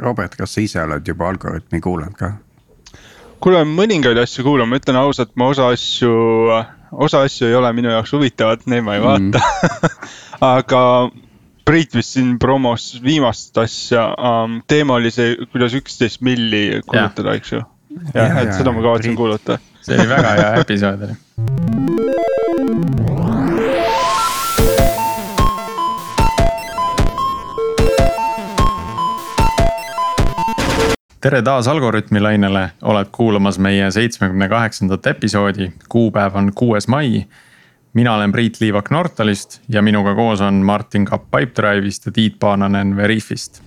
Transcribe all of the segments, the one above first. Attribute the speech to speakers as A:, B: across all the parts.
A: Robert, kas sa ise oled juba Algorütmi kuulanud ka?
B: kuule, mõningaid asju kuulan, ma ütlen ausalt, ma osa asju, osa asju ei ole minu jaoks huvitavad, neid ma ei vaata mm. aga Priit vist siin promos viimast asja um,, teema oli see, kuidas üksteist milli kulutada, eks ju. jah, et seda ma kavatsen kuulata.
C: see oli väga hea episood oli tere taas Algorütmi lainele, oled kuulamas meie seitsmekümne kaheksandat episoodi, kuupäev on kuues mai. mina olen Priit Liivak Nortalist ja minuga koos on Martin Kapp Pipedrive'ist ja Tiit Paananen Veriffist.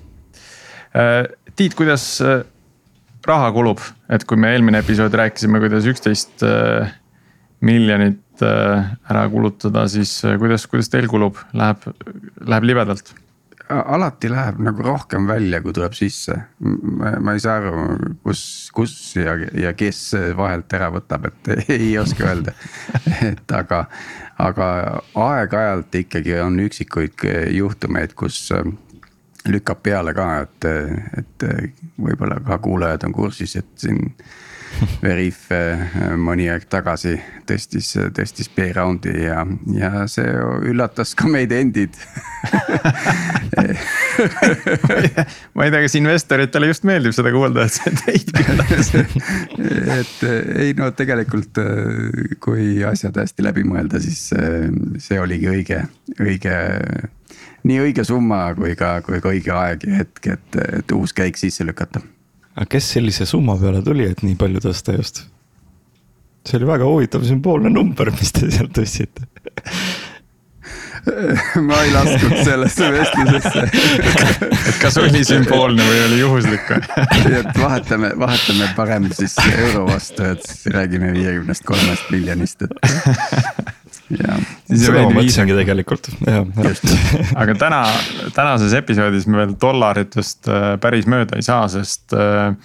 C: Äh, Tiit, kuidas äh, raha kulub, et kui me eelmine episood rääkisime, kuidas üksteist äh, miljonit ära kulutada, siis kuidas, kuidas teil kulub, läheb, läheb libedalt?
A: Alati läheb nagu rohkem välja, kui tuleb sisse. ma ei saa aru, kus, kus ja, ja kes vahelt ära võtab, et ei oska öelda. et aga, aga aeg-ajalt ikkagi on üksikuid juhtumeid, kus lükkab peale ka, et, et võib-olla ka kuulajad on kursis, et siin Veriff mõni aeg tagasi tõstis, tõstis B-round'i ja, ja see üllatas ka meid endid.
C: Ma ei tea, kas investoritele just meeldib seda kuulda, et see teid küllas
A: et ei no tegelikult, kui asjad hästi läbi mõelda, siis see oligi õige, õige nii õige summa kui ka, kui ka õige aeg ja hetk, et, et uus käik sisse lükata
D: aga kes sellise summa peale tuli, et nii palju tõsta just? see oli väga huvitav sümboolne number, mis te sealt tõstsite
A: ma ei laskunud sellesse vestlusesse
C: et kas oli sümboolne või oli juhuslik
A: või? et vahetame, vahetame parem siis euro vastu, et räägime viiekümnest kolmest miljonist, et
D: seda ma mõtlesingi tegelikult, jah.
C: aga täna, tänases episoodis me veel dollaritest äh, päris mööda ei saa, sest äh,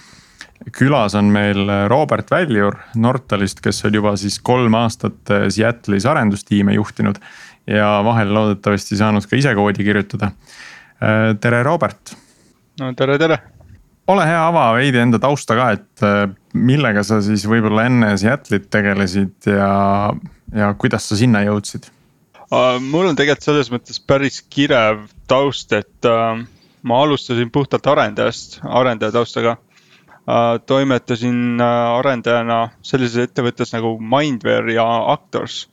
C: külas on meil Robert Väljur Nortalist, kes on juba siis kolm aastat äh, Seattle'is arendustiime juhtinud. ja vahel loodetavasti saanud ka ise koodi kirjutada. tere, Robert.
B: no tere, tere.
C: Ole hea, ava veidi enda tausta ka, et millega sa siis võib-olla enne Seattle'it tegelesid ja ja kuidas sa sinna jõudsid
B: uh,? mul on tegelikult selles mõttes päris kirev taust, et uh, ma alustasin puhtalt arendajast, arendaja taustaga toimetasin arendajana sellises ettevõttes nagu Mindware ja Actors.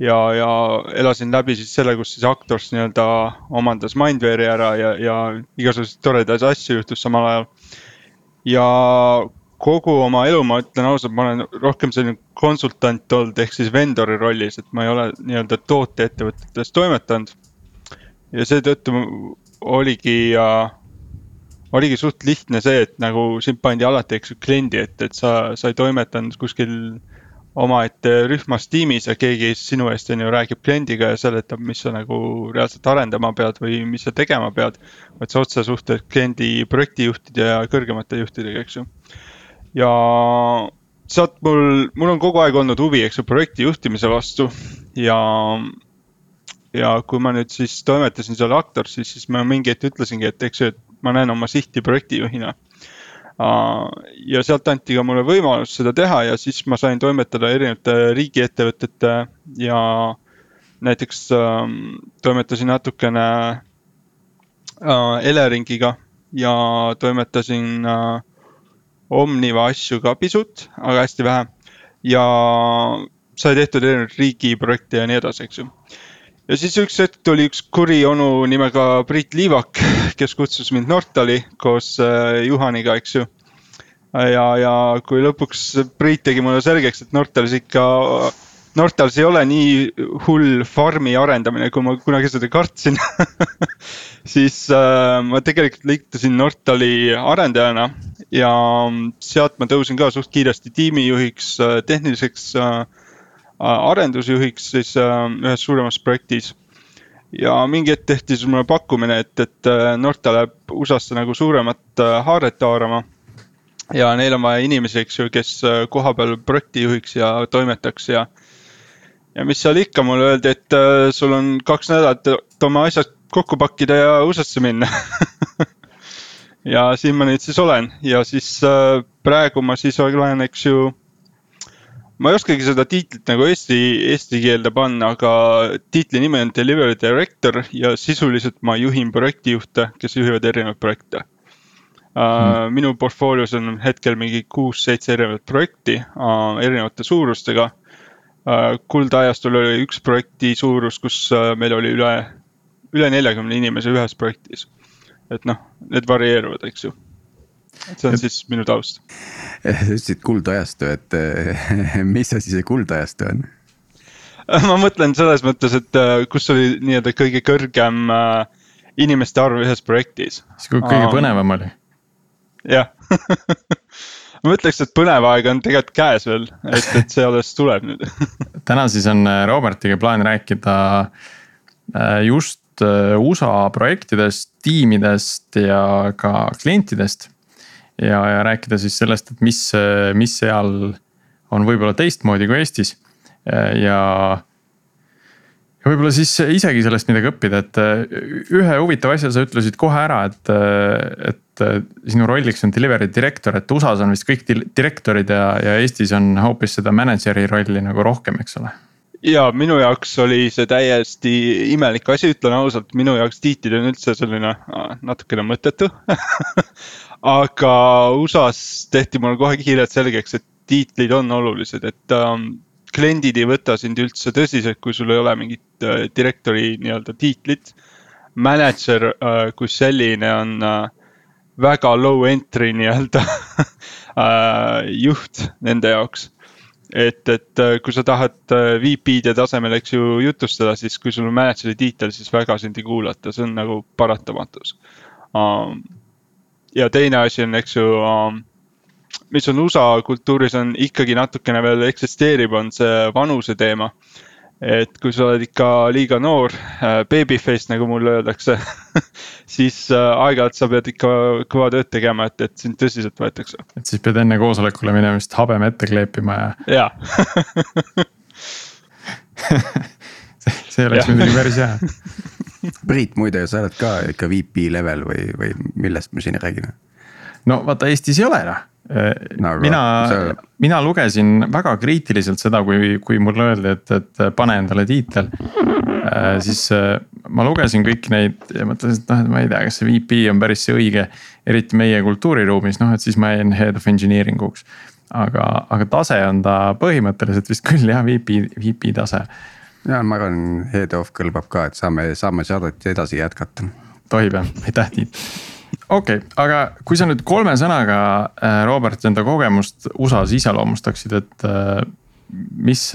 B: Ja, ja elasin läbi siis selle, kus siis Actors nii-öelda omandas Mindware'i ära ja, ja igasuguseid toredaid asju juhtus samal ajal. ja kogu oma elu, ma ütlen ausalt, ma olen rohkem selline konsultant olnud, ehk siis vendori rollis, et ma ei ole nii-öelda tooteettevõtetes toimetanud. ja seetõttu oligi äh,, oligi suht lihtne see, et nagu sind pandi alati, eks ju, kliendi ette, et sa, sa ei toimetanud kuskil omaette rühmas tiimis ja keegi sinu eest on ju räägib kliendiga ja seletab, mis sa nagu reaalselt arendama pead või mis sa tegema pead. vaid sa otse suhtled kliendi projektijuhtide ja kõrgemate juhtidega, eks ju ja sealt mul, mul on kogu aeg olnud huvi, eks ju, projekti juhtimise vastu ja. ja kui ma nüüd siis toimetasin seal Actorsis, siis ma mingi hetk ütlesingi, et eks ju, et ma näen oma sihti projektijuhina. Ja sealt anti ka mulle võimalus seda teha ja siis ma sain toimetada erinevate riigiettevõtete ja näiteks äh, toimetasin natukene äh, Eleringiga ja toimetasin äh, Omniva asju ka pisut, aga hästi vähe. ja sai tehtud erinevaid riigiprojekte ja nii edasi, eks ju. ja siis üks hetk tuli üks kuri onu nimega Priit Liivak, kes kutsus mind Nortali koos äh, Juhaniga, eks ju. ja, ja kui lõpuks Priit tegi mulle selgeks, et Nortalis ikka Nortals ei ole nii hull farmi arendamine, kui ma kunagi seda kartsin siis äh, ma tegelikult liitusin Nortali arendajana ja sealt ma tõusin ka suht kiiresti tiimijuhiks, äh, tehniliseks äh, arendusjuhiks siis äh, ühes suuremas projektis. Ja mingi hetk tehti siis mulle pakkumine, et, et äh, Norta läheb USA-sse nagu suuremat äh, haaret haarama ja neil on vaja inimesi, eks ju, kes kohapeal projekti juhiks ja toimetaks ja ja mis seal ikka, mulle öeldi, et äh, sul on kaks nädalat, et oma asjad kokku pakkida ja USA-sse minna ja siin ma nüüd siis olen ja siis äh, praegu ma siis olen, eks ju. Ma ei oskagi seda tiitlit nagu eesti, eesti keelde panna, aga tiitli nimi on delivery director ja sisuliselt ma juhin projektijuhte, kes juhivad erinevaid projekte Uh, minu portfoolios on hetkel mingi kuus-seitse erinevat projekti uh, erinevate suurustega uh,. kuldajastul oli üks projekti suurus, kus meil oli üle, üle neljakümne inimese ühes projektis et noh, need varieeruvad, eks ju. Et see on siis minu taust.
A: sa ütlesid kuldajastu, et mis asi see kuldajastu on?
B: ma mõtlen selles mõttes, et äh, kus oli nii-öelda kõige kõrgem inimeste arv ühes projektis.
C: siis kui kõige põnevam oli.
B: jah ma ütleks, et põnev aeg on tegelikult käes veel, et, et see alles tuleb nüüd
C: täna siis on Robertiga plaan rääkida just USA projektidest, tiimidest ja ka klientidest. Ja, ja rääkida siis sellest, et mis, mis seal on võib-olla teistmoodi kui Eestis. Ja ja võib-olla siis isegi sellest midagi õppida, et äh, ühe huvitava asja sa ütlesid kohe ära, et, et sinu rolliks on delivery direktor, et USA-s on vist kõik direktorid ja, ja Eestis on hoopis seda manager'i rolli nagu rohkem, eks ole.
B: Ja minu jaoks oli see täiesti imelik asi, ütlen ausalt, minu jaoks tiitlid on üldse selline natukene mõttetu aga USA-s tehti mulle kohe kiirelt selgeks, et tiitlid on olulised, et ähm, kliendid ei võta sind üldse tõsiselt, kui sul ei ole mingit äh, direktori nii-öelda tiitlit. Manager äh, kui selline on äh, väga low entry nii-öelda äh, juht nende jaoks et, et äh, kui sa tahad äh, VP-de tasemel, eks ju, jutustada, siis kui sul on manager'i tiitel, siis väga sind ei kuulata, see on nagu paratamatus um,. Ja teine asi on, eks ju um,, mis on USA kultuuris on ikkagi natukene veel eksisteerib, on see vanuse teema et kui sa oled ikka liiga noor, äh, babyface nagu mulle öeldakse siis äh, aeg-ajalt sa pead ikka kõva tööd tegema, et, et sind tõsiselt võetakse.
C: et siis pead enne koosolekule minemist habeme ette kleepima ja.
B: jaa
C: see, oleks muidugi päris hea.
A: Priit, muide, sa oled ka ikka VP level või, või millest me siin räägime?
C: no vaata, Eestis ei ole noh nagu, mina see..., mina lugesin väga kriitiliselt seda, kui, kui mulle öeldi, et, et pane endale tiitel. Äh, siis äh, ma lugesin kõiki neid ja mõtlesin, et noh, et ma ei tea, kas see VP on päris see õige. eriti meie kultuuriruumis, noh, et siis ma jäin head of engineering uks. aga, aga tase on ta põhimõtteliselt vist küll jah, VP, VP tase.
A: Ja ma arvan, head of kõlbab ka, et saame, saame saadet edasi jätkata.
C: tohib jah, aitäh Tiit okei okay,, aga kui sa nüüd kolme sõnaga, äh, Robert, enda kogemust USA-s iseloomustaksid, et äh, mis,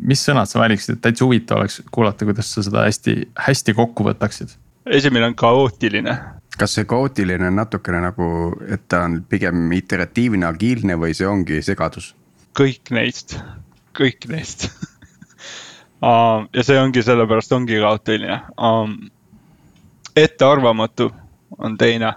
C: mis sõnad sa valiksid, et täitsa huvitav oleks kuulata, kuidas sa seda hästi, hästi kokku võtaksid?
B: esimene on kaootiline.
A: kas see kaootiline on natukene nagu, et ta on pigem iteratiivne, agiilne või see ongi segadus?
B: kõik neist, kõik neist ja see ongi sellepärast ongi kaootiline um,. ettearvamatu on teine.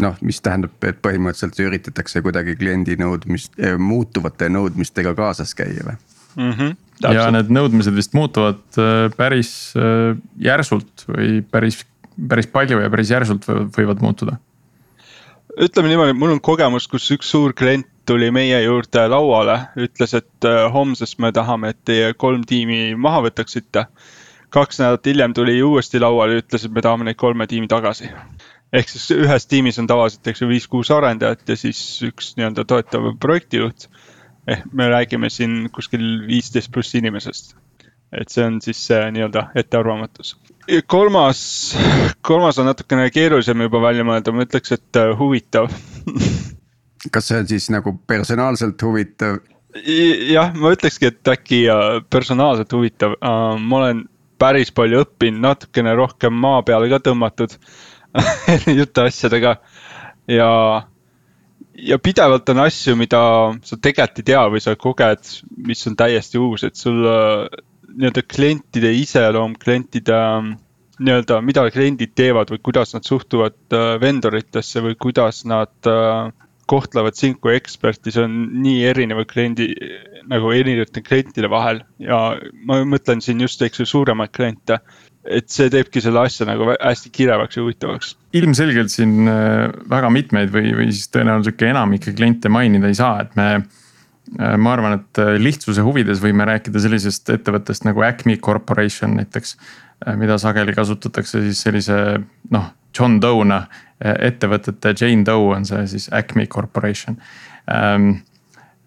A: noh, mis tähendab, et põhimõtteliselt üritatakse kuidagi kliendi nõudmist, eh, muutuvate nõudmistega kaasas käia või
B: mm? -hmm,
C: ja need nõudmised vist muutuvad äh, päris äh, järsult või päris, päris palju ja päris järsult võivad muutuda.
B: Ütleme niimoodi, mul on kogemus, kus üks suur klient tuli meie juurde lauale, ütles, et äh, homsest me tahame, et teie kolm tiimi maha võtaksite kaks nädalat hiljem tuli uuesti lauale ja ütles, et me tahame neid kolme tiimi tagasi. ehk siis ühes tiimis on tavaliselt, eks ju, viis-kuus arendajat ja siis üks nii-öelda toetav projektijuht. ehk me räägime siin kuskil viisteist pluss inimesest. Et see on siis see nii-öelda ettearvamatus. kolmas, kolmas on natukene keerulisem juba välja mõelda, ma ütleks, et äh, huvitav.
A: Kas see on siis nagu personaalselt huvitav?
B: jah, ma ütlekski, et äkki äh, personaalselt huvitav, äh, ma olen päris palju õppinud, natukene rohkem maa peale ka tõmmatud jutuasjadega ja, ja pidevalt on asju, mida sa tegelikult ei tea või sa koged, mis on täiesti uus, et sul nii-öelda klientide iseloom, klientide nii-öelda, mida kliendid teevad või kuidas nad suhtuvad äh, vendoritesse või kuidas nad äh, kohtlevad sind kui eksperti, see on nii erineva kliendi, nagu erinevate klientide vahel ja ma mõtlen siin just, eks ju, suuremaid kliente. et see teebki selle asja nagu hästi kirevaks ja huvitavaks.
C: ilmselgelt siin äh, väga mitmeid või, või siis tõenäoliselt ka enamikke kliente mainida ei saa, et me. Äh, ma arvan, et äh, lihtsuse huvides võime rääkida sellisest ettevõttest nagu Acme Corporation näiteks. mida sageli kasutatakse siis sellise noh, John Doe'na ettevõtete, Jane Doe on see siis Acme Corporation ähm,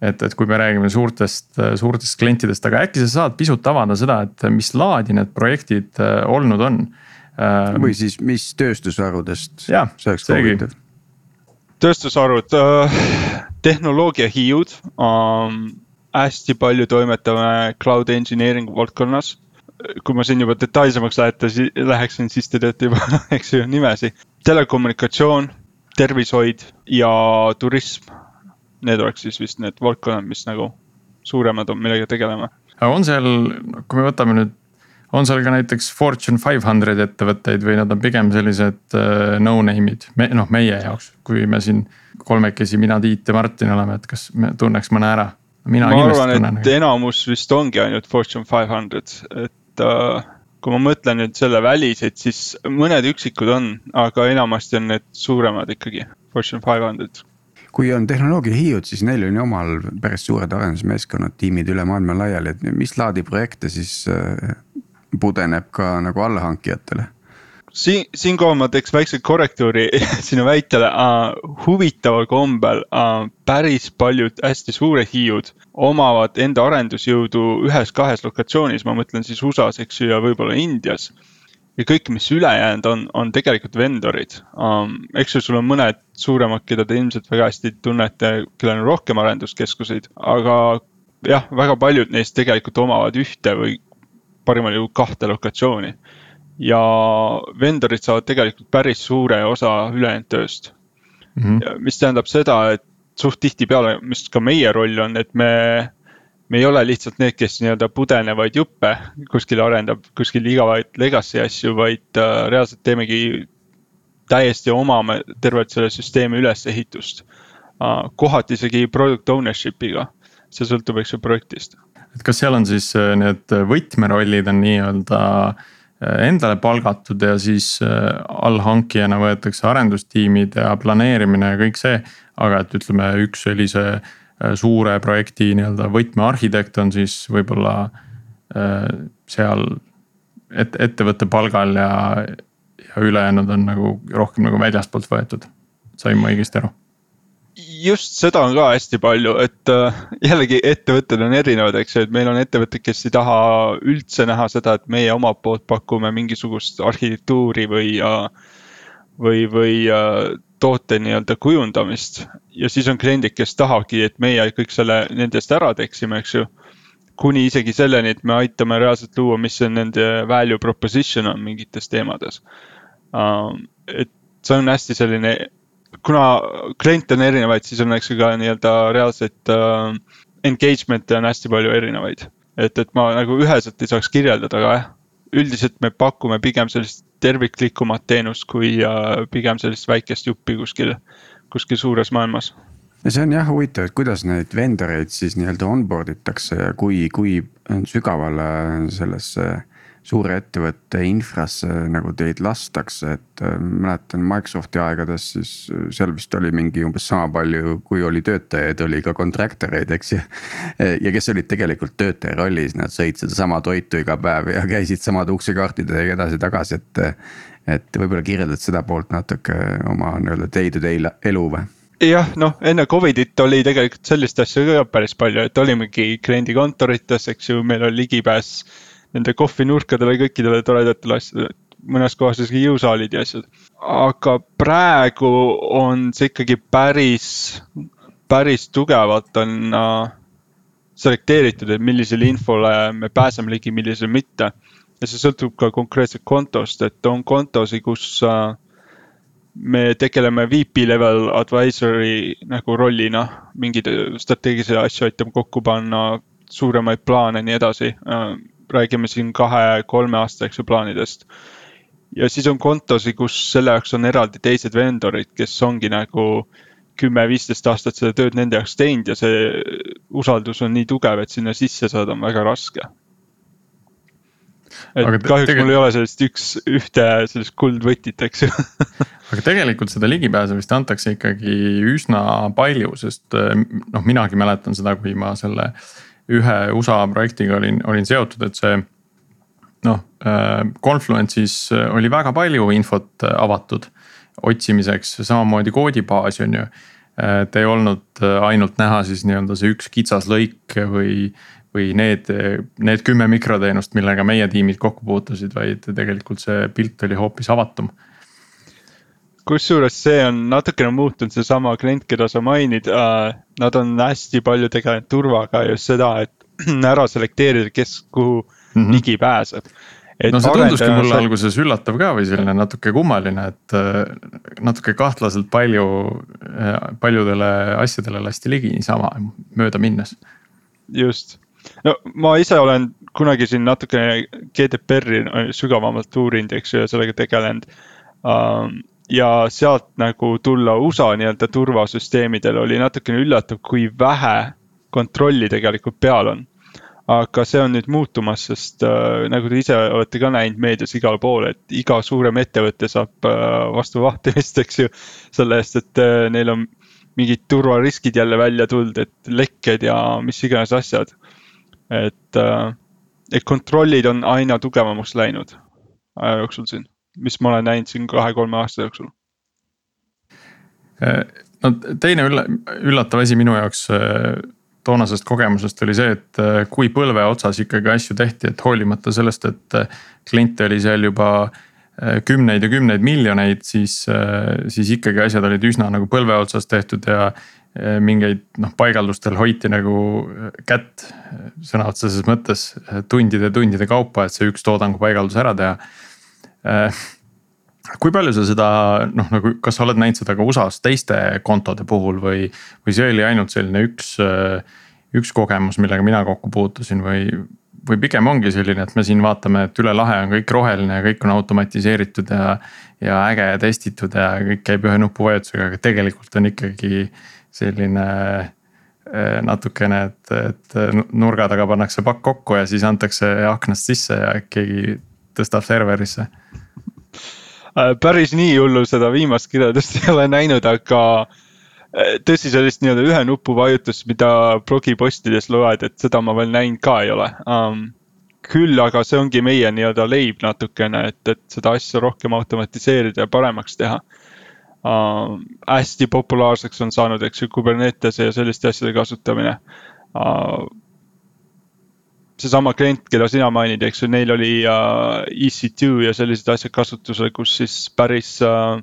C: et, et kui me räägime suurtest, suurtest klientidest, aga äkki sa saad pisut avada seda, et mis laadi need projektid äh, olnud on?
A: Ähm, või siis, mis tööstusharudest?
C: see oleks huvitav.
B: tööstusharud äh,, tehnoloogiahiiud ähm,, hästi palju toimetame cloud engineering valdkonnas kui ma siin juba detailsemaks lähete, läheksin, siis te teate juba, eks ju, nimesi. telekommunikatsioon, tervishoid ja turism need oleks siis vist need valdkonnad, mis nagu suuremad on, millega tegeleme.
C: aga on seal, kui me võtame nüüd, on seal ka näiteks Fortune five hundred ettevõtteid või nad on pigem sellised uh, no name'id, me noh, meie jaoks, kui me siin kolmekesi, mina, Tiit ja Martin oleme, et kas me tunneks mõne ära?
B: ma arvan, et tunnen. enamus vist ongi ainult Fortune five hundred, et uh, kui ma mõtlen nüüd selle väliseid, siis mõned üksikud on, aga enamasti on need suuremad ikkagi, Fortune five hundred
A: kui on tehnoloogiahiiud, siis neil on ju omal päris suured arendusmeeskonnad, tiimid üle maailma laiali, et mis laadi projekte siis äh, pudeneb ka nagu allhankijatele?
B: siin, siinkohal ma teeks väikse korrektuuri sinu väitele uh,. huvitaval kombel uh, päris paljud hästi suured hiiud omavad enda arendusjõudu ühes-kahes lokatsioonis, ma mõtlen siis USA-s, eks ju, ja võib-olla Indias ja kõik, mis ülejäänud on, on tegelikult vendorid um,. eks ju, sul on mõned suuremad, keda te ilmselt väga hästi tunnete, kellel on rohkem arenduskeskuseid, aga jah, väga paljud neist tegelikult omavad ühte või parimal juhul kahte lokatsiooni. ja vendorid saavad tegelikult päris suure osa ülejäänud tööst mm. -hmm. mis tähendab seda, et suht tihtipeale, mis ka meie roll on, et me me ei ole lihtsalt need, kes nii-öelda pudenevaid juppe kuskil arendab, kuskil igavaid legacy asju, vaid äh, reaalselt teemegi täiesti omame tervet selle süsteemi ülesehitust uh,. kohati isegi product ownership'iga, see sõltub, eks ju, projektist.
C: Et kas seal on siis äh, need võtmerollid on nii-öelda äh, endale palgatud ja siis allhankijana võetakse arendustiimid ja planeerimine ja kõik see. aga et ütleme, üks sellise äh, Äh, suure projekti nii-öelda võtmearhitekt on siis võib-olla äh, seal et, ettevõtte palgal ja, ja ülejäänud on nagu rohkem nagu väljastpoolt võetud. sain ma õigesti aru?
B: Just seda on ka hästi palju, et äh, jällegi ettevõtted on erinevad, eks ju, et meil on ettevõtted, kes ei taha üldse näha seda, et meie omalt poolt pakume mingisugust arhitektuuri või, või, või toote nii-öelda kujundamist ja siis on kliendid, kes tahavadki, et meie kõik selle nendest ära teeksime, eks ju. kuni isegi selleni, et me aitame reaalselt luua, mis on nende value proposition on mingites teemades uh,. et see on hästi selline, kuna kliente on erinevaid, siis on, eks ka nii-öelda reaalseid uh, engagement'e on hästi palju erinevaid. et, et ma nagu üheselt ei saaks kirjeldada, aga jah, üldiselt me pakume pigem sellist terviklikumat teenust kui pigem sellist väikest juppi kuskil, kuskil suures maailmas
A: ja see on jah huvitav, et kuidas neid vendoreid siis nii-öelda onboard itakse ja kui, kui sügavale sellesse suure ettevõtte infrasse nagu teid lastakse, et äh, mäletan Microsofti aegades, siis äh, seal vist oli mingi umbes sama palju, kui oli töötajaid, oli ka contractor eid, eks ju. ja kes olid tegelikult töötaja rollis, nad sõid sedasama toitu iga päev ja käisid samade uksekaartidega edasi-tagasi, et. et võib-olla kirjeldad seda poolt natuke oma nii-öelda day to day elu või?
B: jah, noh enne Covidit oli tegelikult sellist asja ka päris palju, et olimegi kliendikontorites, eks ju, meil oli ligipääs nende kohvinurkadele, kõikidele toredatele asjadele, mõnes kohas isegi jõusaalid ja asjad. aga praegu on see ikkagi päris, päris tugevalt on äh, selekteeritud, et millisele infole me pääseme ligi, millisele mitte. ja see sõltub ka konkreetselt kontost, et on kontosid, kus äh, me tegeleme VP level advisory nagu rollina, mingeid strateegilisi asju aitame kokku panna, suuremaid plaane, nii edasi äh, räägime siin kahe-kolme aasta, eks ju, plaanidest. ja siis on kontosid, kus selle jaoks on eraldi teised vendorid, kes ongi nagu kümme-viisteist aastat seda tööd nende jaoks teinud ja see usaldus on nii tugev, et sinna sisse saada on väga raske et
C: Aga
B: kahjuks
C: tegel-
B: mul ei ole sellist üks, ühte sellist kuldvõtit, eks ju.
C: aga tegelikult seda ligipääsemist antakse ikkagi üsna palju, sest äh, noh, minagi mäletan seda, kui ma selle ühe USA projektiga olin, olin seotud, et see noh, Confluence'is oli väga palju infot äh, avatud otsimiseks, samamoodi koodibaasi on ju. et ei olnud äh, ainult näha siis nii-öelda see üks kitsas lõik või, või need, need kümme mikroteenust, millega meie tiimid kokku puutusid, vaid tegelikult see pilt oli hoopis avatum
B: kusjuures see on natukene muutunud, seesama klient, keda sa mainid äh,, nad on hästi palju tegelenud turvaga just seda, et ära selekteerida, kes kuhu mm. -hmm. ligi pääseb.
C: no see tunduski mulle alguses üllatav ka või selline natuke kummaline, et äh, natuke kahtlaselt palju, paljudele asjadele lasti ligi niisama mööda minnes.
B: just, no ma ise olen kunagi siin natukene GDPR-i sügavamalt uurinud, eks ju, ja sellega tegelenud um,. Ja sealt nagu tulla USA nii-öelda turvasüsteemidel oli natukene üllatav, kui vähe kontrolli tegelikult peal on. aga see on nüüd muutumas, sest äh, nagu te ise olete ka näinud meedias igal pool, et iga suurem ettevõte saab äh, vastu vahtimist, eks ju. selle eest, et äh, neil on mingid turvariskid jälle välja tulnud, et lekked ja mis iganes asjad. et äh,, et kontrollid on aina tugevamaks läinud aja jooksul siin, mis ma olen näinud siin kahe-kolme aasta jooksul.
C: no teine ülla-, üllatav asi minu jaoks äh, toonasest kogemusest oli see, et äh, kui põlve otsas ikkagi asju tehti, et hoolimata sellest, et äh, kliente oli seal juba äh, kümneid ja kümneid miljoneid, siis, siis ikkagi asjad olid üsna nagu põlve otsas tehtud ja äh, mingeid noh, paigaldustel hoiti nagu äh, kätt äh, sõna otseses mõttes äh, tundide-tundide kaupa, et see üks toodangu paigaldus ära teha Äh, kui palju sa seda noh, nagu kas sa oled näinud seda ka USA-s teiste kontode puhul või, või see oli ainult selline üks, üks kogemus, millega mina kokku puutusin või, või pigem ongi selline, et me siin vaatame, et üle lahe on kõik roheline ja kõik on automatiseeritud ja. ja äge ja testitud ja kõik käib ühe nupuvajutusega, aga tegelikult on ikkagi selline eh, natukene, et, et nurga taga pannakse pakk kokku ja siis antakse aknast sisse ja keegi tõstab serverisse
B: Äh, päris nii hullu seda viimast kirjeldust ei ole näinud, aga äh, tõsi, sellist nii-öelda ühe nupu vajutust, mida blogipostides loed, et seda ma veel näinud ka ei ole um,. küll aga see ongi meie nii-öelda leib natukene, et, et seda asja rohkem automatiseerida ja paremaks teha uh,. hästi populaarseks on saanud, eks ju, Kubernetese ja selliste asjade kasutamine uh, seesama klient, keda sina mainid, eks ju, neil oli uh, EC2 ja sellised asjad kasutusel, kus siis päris uh,,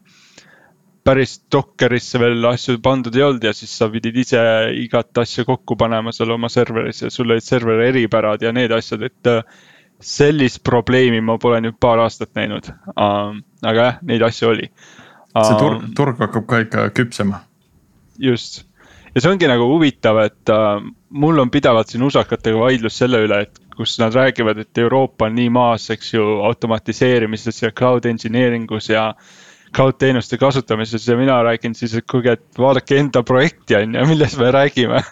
B: päris Dockerisse veel asju pandud ei olnud ja siis sa pidid ise igat asja kokku panema seal oma serveris ja sul olid serveri eripärad ja need asjad, et uh, sellist probleemi ma pole nüüd paar aastat näinud uh,. aga jah, neid asju oli uh,.
C: see turg, turg hakkab ka ikka küpsema
B: just ja see ongi nagu huvitav, et äh, mul on pidevalt siin usakatega vaidlus selle üle, et kus nad räägivad, et Euroopa on nii maas, eks ju, automatiseerimises ja cloud engineering us ja cloud teenuste kasutamises ja mina räägin siis, et kuulge, et vaadake enda projekti on ju, millest me räägime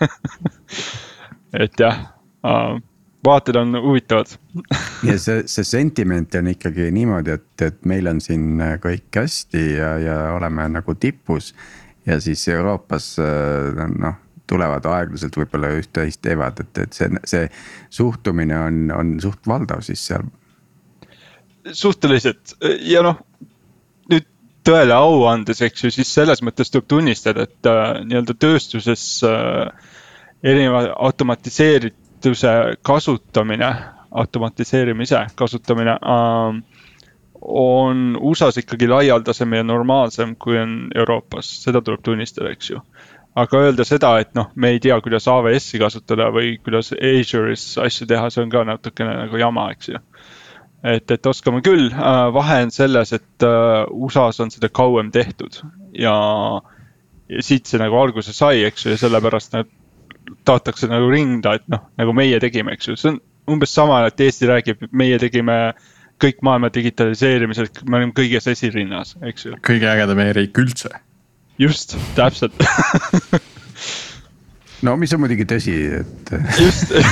B: et jah äh,, vaated on huvitavad
A: ja see, see sentiment on ikkagi niimoodi, et, et meil on siin kõik hästi ja, ja oleme nagu tipus. Ja siis Euroopas äh, noh, tulevad aeglaselt võib-olla üht-teist teevad, et, et see, see suhtumine on, on suht valdav siis seal.
B: Suhteliselt. Ja noh, nüüd tõele au andes, eks ju, siis selles mõttes tuleb tunnistada, et äh, nii-öelda tööstuses äh, erineva automatiseerituse kasutamine, automatiseerimise kasutamine äh, on USA-s ikkagi laialdasem ja normaalsem, kui on Euroopas, seda tuleb tunnistada, eks ju. Aga öelda seda, et noh, me ei tea, kuidas AWS-i kasutada või kuidas Azure'is asju teha, see on ka natukene nagu jama, eks ju. Et, et oskame küll, vahe on selles, et äh, USA-s on seda kauem tehtud ja, ja siit see nagu alguse sai, eks ju, ja sellepärast nad taotakse nagu rinda, et noh, nagu meie tegime, eks ju, see on umbes sama, et Eesti räägib, meie tegime kõik maailma digitaliseerimisel, me olime kõiges esirinnas, eks ju.
C: kõige ägedam e-riik üldse.
B: just, täpselt
A: no mis on muidugi tõsi, et
B: just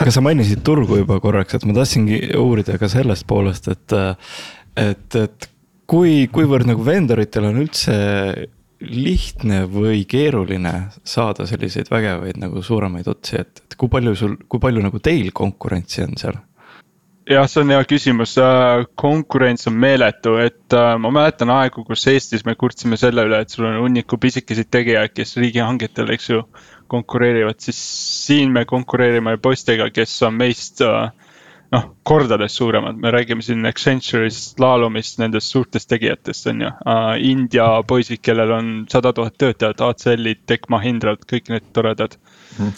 D: aga sa mainisid turgu juba korraks, et ma tahtsingi uurida ka sellest poolest, et, et, et kui, kuivõrd nagu vendoritel on üldse lihtne või keeruline saada selliseid vägevaid nagu suuremaid otsi, et, et kui palju sul, kui palju nagu teil konkurentsi on seal?
B: jah, see on hea küsimus, äh, konkurents on meeletu, et äh, ma mäletan aegu, kus Eestis me kurtsime selle üle, et sul on hunniku pisikeseid tegijaid, kes riigihangetel, eks ju, konkureerivad, siis siin me konkureerime poistega, kes on meist äh, noh, kordades suuremad, me räägime siin Accenture'ist, Slalomist, nendest suurtest tegijatest, on ju. India poisid, kellel on sada tuhat töötajat, ACL-id, Tech Mahindrad, kõik need toredad.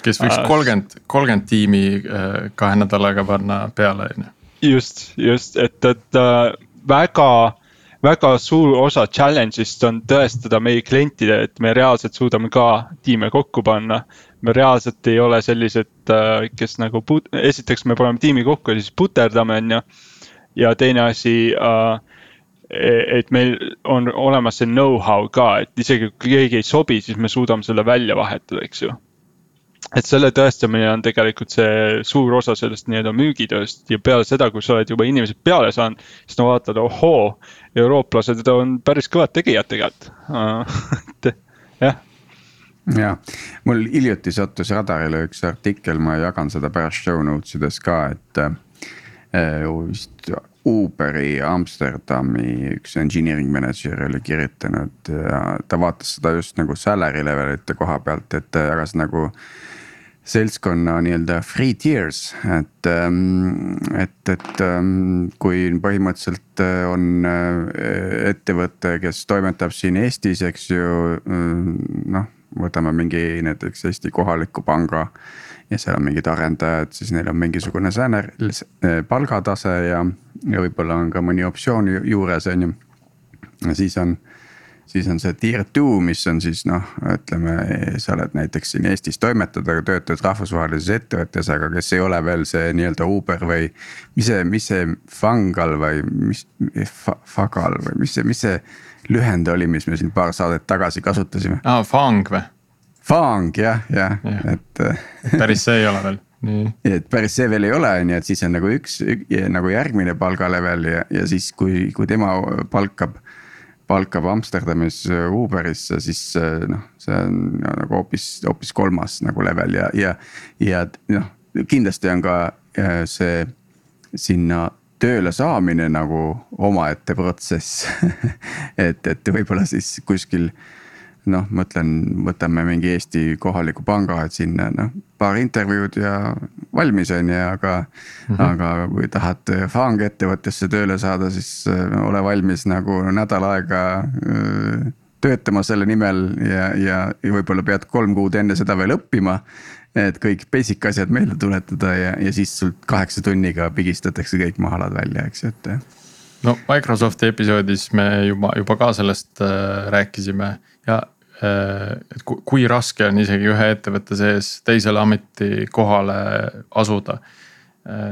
C: kes võiks kolmkümmend kolmkümmend tiimi uh, kahe nädalaga panna peale, on ju.
B: just, just, et, et uh, väga väga suur osa challenge'ist on tõestada meie klientidele, et me reaalselt suudame ka tiime kokku panna. Me reaalselt ei ole sellised, äh, kes nagu, esiteks me paneme tiimi kokku ja siis puterdame, on ju. ja teine asi äh, e-, et meil on olemas see know-how ka, et isegi kui keegi ei sobi, siis me suudame selle välja vahetada, eks ju et selle tõestamine on tegelikult see suur osa sellest nii-öelda müügitööst ja peale seda, kui sa oled juba inimesed peale saanud, siis nad vaatavad, ohoo, eurooplased on päris kõvad tegijad tegelikult et jah.
A: Ja mul hiljuti sattus radarile üks artikkel, ma jagan seda pärast show notes ides ka, et äh, vist Uberi Amsterdami üks engineering manager oli kirjutanud ja ta vaatas seda just nagu salary levelite koha pealt, et ta jagas nagu seltskonna nii-öelda free tiers, et, ähm, et, et ähm, kui põhimõtteliselt äh, on äh, ettevõte, kes toimetab siin Eestis, eks ju, äh, noh, võtame mingi näiteks Eesti kohaliku panga. ja seal on mingid arendajad, siis neil on mingisugune sääner, palgatase ja, ja võib-olla on ka mõni optsioon juures, on ju. siis on siis on see tier two, mis on siis noh, ütleme, sa oled näiteks siin Eestis toimetad, aga töötad rahvusvahelises ettevõttes, aga kes ei ole veel see nii-öelda Uber või. mis see, mis see Fangal või mis Fagal või mis see, mis see lühend oli, mis me siin paar saadet tagasi kasutasime?
C: aa ah,, Fang või?
A: Fang jah, jah ja., et
C: päris see ei ole veel nii.
A: et päris see veel ei ole, on ju, et siis on nagu üks nagu järgmine palgalevel ja, ja siis, kui, kui tema palkab palkab Amsterdamis äh, Uberisse, siis äh, noh, see on nagu hoopis, hoopis kolmas nagu level ja, ja, ja noh, kindlasti on ka äh, see sinna tööle saamine nagu omaette protsess. Et, et võib-olla siis kuskil noh, mõtlen, võtame mingi Eesti kohaliku panga, et sinna noh, paar intervjuud ja valmis on ju, aga mm. -hmm. aga kui tahad FANG ettevõttesse tööle saada, siis äh, ole valmis nagu nädal aega äh, töötama selle nimel ja, ja, ja võib-olla pead kolm kuud enne seda veel õppima. et kõik basic asjad meelde tuletada ja, ja siis sult kaheksa tunniga pigistatakse kõik mahalad välja, eks ju, et.
C: no Microsofti episoodis me juba, juba ka sellest äh, rääkisime ja et kui raske on isegi ühe ettevõtte sees teisele ametikohale asuda.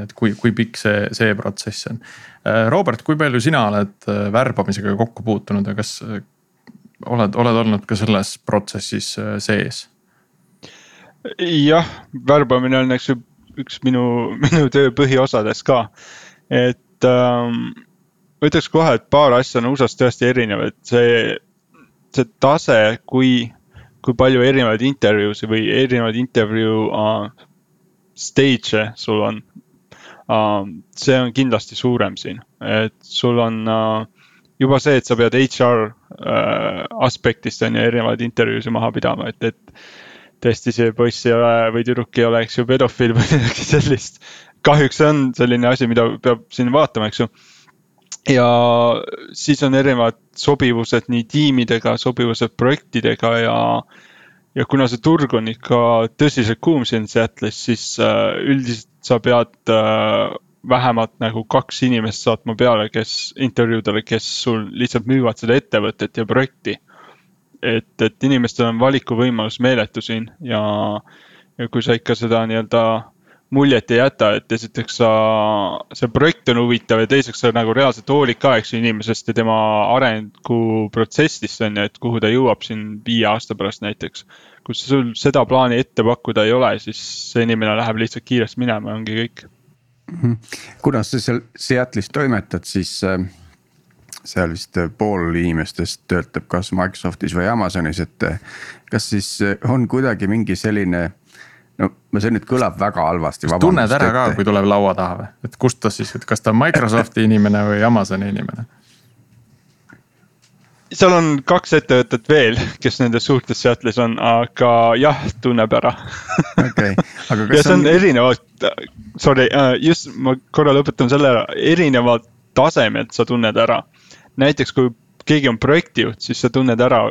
C: et kui, kui pikk see, see protsess on. Äh, Robert, kui palju sina oled äh, värbamisega kokku puutunud ja kas oled, oled olnud ka selles protsessis sees?
B: jah, värbamine on, eks ju, üks minu, minu töö põhiosadest ka. et ähm, ma ütleks kohe, et paar asja on USA-s tõesti erinev, et see see tase, kui, kui palju erinevaid intervjuusid või erinevaid intervjuu uh, stage'e sul on uh,. see on kindlasti suurem siin, et sul on uh, juba see, et sa pead HR uh, aspektist on ju erinevaid intervjuusid maha pidama, et, et. tõesti, see poiss ei ole või tüdruk ei ole, eks ju, pedofiil või midagi sellist. kahjuks see on selline asi, mida peab siin vaatama, eks ju ja siis on erinevad sobivused nii tiimidega, sobivused projektidega ja. ja kuna see turg on ikka tõsiselt kuum siin Seattle'is, siis äh, üldiselt sa pead äh, vähemalt nagu kaks inimest saatma peale, kes intervjuudele, kes sul lihtsalt müüvad seda ettevõtet ja projekti. et, et inimestel on valikuvõimalus meeletu siin ja, ja kui sa ikka seda nii-öelda muljet ei jäta, et esiteks sa, see projekt on huvitav ja teiseks sa nagu reaalselt hoolid ka, eks ju, inimesest ja tema arenguprotsessist on ju, et kuhu ta jõuab siin viie aasta pärast näiteks. kui sul seda plaani ette pakkuda ei ole, siis see inimene läheb lihtsalt kiiresti minema ja ongi kõik.
A: Mhm. kuidas sa seal Seattle'is toimetad, siis äh, seal vist pool inimestest töötab kas Microsoftis või Amazonis, et kas siis on kuidagi mingi selline no see nüüd kõlab väga halvasti.
C: kas tunned ära ka, kui tuleb laua taha või, et kust ta siis, et kas ta on Microsofti inimene või Amazoni inimene?
B: seal on kaks ettevõtet veel, kes nendes suurtes Seattle'is on, aga jah, tunneb ära.
A: okei, aga
B: kas. ja see on, on... erinevad, sorry, äh, just ma korra lõpetan selle ära, erinevad tasemed sa tunned ära. näiteks kui keegi on projektijuht, siis sa tunned ära,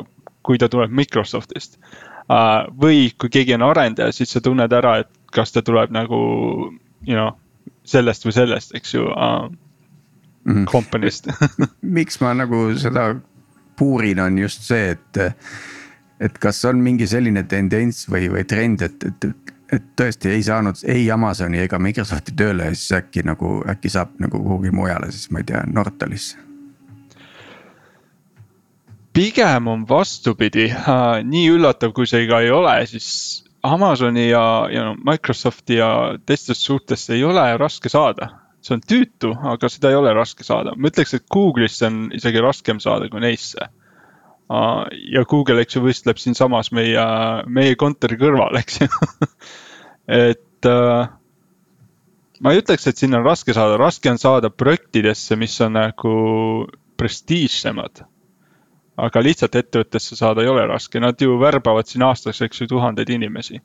B: kui ta tuleb Microsoftist või kui keegi on arendaja, siis sa tunned ära, et kas ta tuleb nagu, you know, sellest või sellest, eks ju uh,, company'st.
A: Miks ma nagu seda puurin, on just see, et, et kas on mingi selline tendents või, või trend, et, et, et tõesti ei saanud ei Amazoni ega Microsofti tööle ja siis äkki nagu, äkki saab nagu kuhugi mujale, siis ma ei tea, Nortalisse
B: pigem on vastupidi, nii üllatav, kui see ka ei ole, siis Amazoni ja, ja Microsofti ja teistest suurtest ei ole raske saada. see on tüütu, aga seda ei ole raske saada, ma ütleks, et Google'isse on isegi raskem saada kui neisse. ja Google, eks ju, võistleb siinsamas meie, meie kontori kõrval, eks ju et äh, ma ei ütleks, et sinna on raske saada, raske on saada projektidesse, mis on nagu prestiižsemad aga lihtsalt ettevõttesse saada ei ole raske, nad ju värbavad siin aastas, eks ju, tuhandeid inimesi.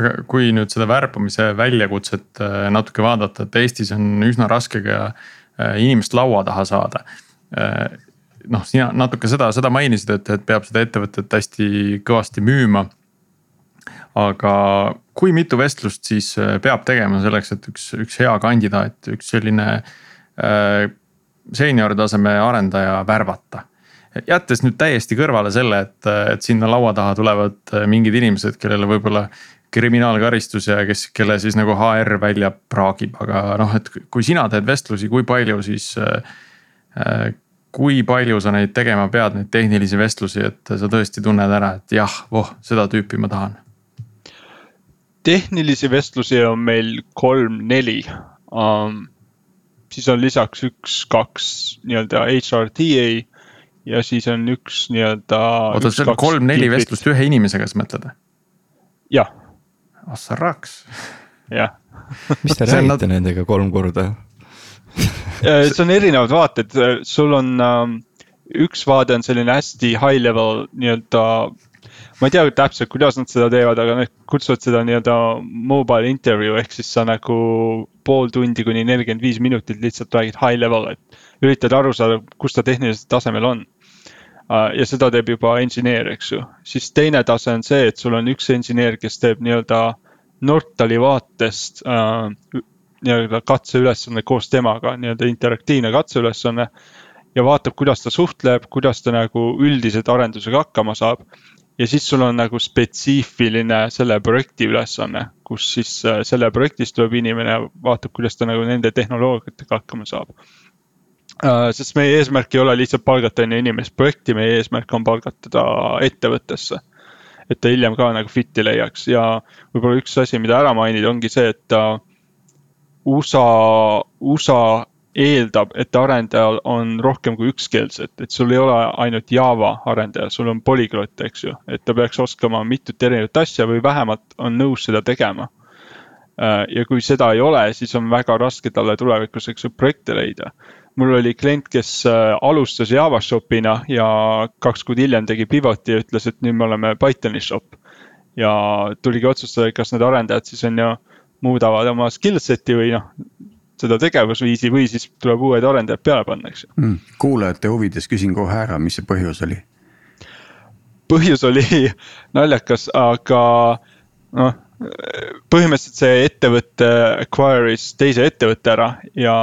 C: aga kui nüüd seda värbamise väljakutset äh, natuke vaadata, et Eestis on üsna raske ka äh, inimest laua taha saada. Äh, noh, sina natuke seda, seda mainisid, et, et peab seda ettevõtet hästi kõvasti müüma. aga kui mitu vestlust siis peab tegema selleks, et üks, üks hea kandidaat, üks selline seenior taseme arendaja värvata jättes nüüd täiesti kõrvale selle, et, et sinna laua taha tulevad äh, mingid inimesed, kellele võib-olla kriminaalkaristus ja kes, kelle siis nagu HR välja praagib, aga noh, et kui sina teed vestlusi, kui palju siis äh, äh,. kui palju sa neid tegema pead, neid tehnilisi vestlusi, et sa tõesti tunned ära, et jah, voh, seda tüüpi ma tahan.
B: tehnilisi vestlusi on meil kolm-neli um,. siis on lisaks üks-kaks nii-öelda HRTA ja siis on üks nii-öelda.
C: oota, see on kolm-neli vestlust ühe inimesega, sa mõtled või?
B: jah.
C: ah sa raks.
B: jah.
D: mis te räägite nad... nendega kolm korda
B: äh, see on erinevad vaated, sul on um, üks vaade on selline hästi high level nii-öelda. ma ei tea täpselt, kuidas nad seda teevad, aga nad kutsuvad seda nii-öelda mobile interview ehk siis sa nagu pool tundi kuni nelikümmend viis minutit lihtsalt räägid high level, et üritad aru saada, kus ta tehnilisel tasemel on. Äh, ja seda teeb juba inseneer, eks ju, siis teine tase on see, et sul on üks inseneer, kes teeb nii-öelda Nortali vaatest äh, nii-öelda katseülesanne koos temaga, nii-öelda interaktiivne katseülesanne. ja vaatab, kuidas ta suhtleb, kuidas ta nagu üldiselt arendusega hakkama saab. ja siis sul on nagu spetsiifiline selle projekti ülesanne, kus siis äh, selle projektist tuleb inimene, vaatab, kuidas ta nagu nende tehnoloogiatega hakkama saab sest meie eesmärk ei ole lihtsalt palgata on ju inimest projekti, meie eesmärk on palgata ta ettevõttesse. et ta hiljem ka nagu fit'i leiaks ja võib-olla üks asi, mida ära mainida, ongi see, et USA, USA eeldab, et arendajal on rohkem kui üks skillset, et sul ei ole ainult Java arendaja, sul on polüglott, eks ju, et ta peaks oskama mitut erinevat asja või vähemalt on nõus seda tegema. Äh, ja kui seda ei ole, siis on väga raske talle tulevikus, eks ju, projekte leida mul oli klient, kes äh, alustas JavaShopina ja kaks kuud hiljem tegi pivot'i ja ütles, et nüüd me oleme Pythoni shop. ja tuligi otsustada, kas need arendajad siis on ju muudavad oma skill set'i või noh, seda tegevusviisi või siis tuleb uued arendajad peale panna, eks ju
A: mm,. kuulajate huvides küsin kohe ära, mis see põhjus oli?
B: põhjus oli naljakas, aga noh põhimõtteliselt see ettevõte acquire'is teise ettevõtte ära ja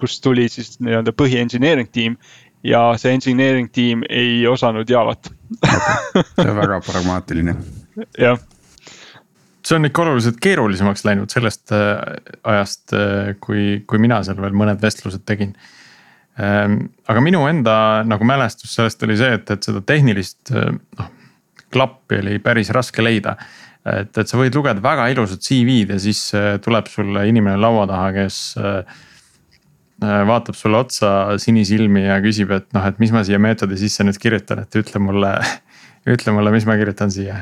B: kust tuli siis nii-öelda põhi engineering tiim ja see engineering tiim ei osanud Javat
A: see on väga pragmaatiline.
B: jah.
C: see on ikka oluliselt keerulisemaks läinud sellest ajast, kui, kui mina seal veel mõned vestlused tegin Ehm, aga minu enda nagu mälestus sellest oli see, et, et seda tehnilist noh, klappi oli päris raske leida. Et, et sa võid lugeda väga ilusat CV-d ja siis tuleb sulle inimene laua taha, kes vaatab sulle otsa sinisilmi ja küsib, et noh, et mis ma siia meetodi sisse nüüd kirjutan, et ütle mulle ütle mulle, mis ma kirjutan siia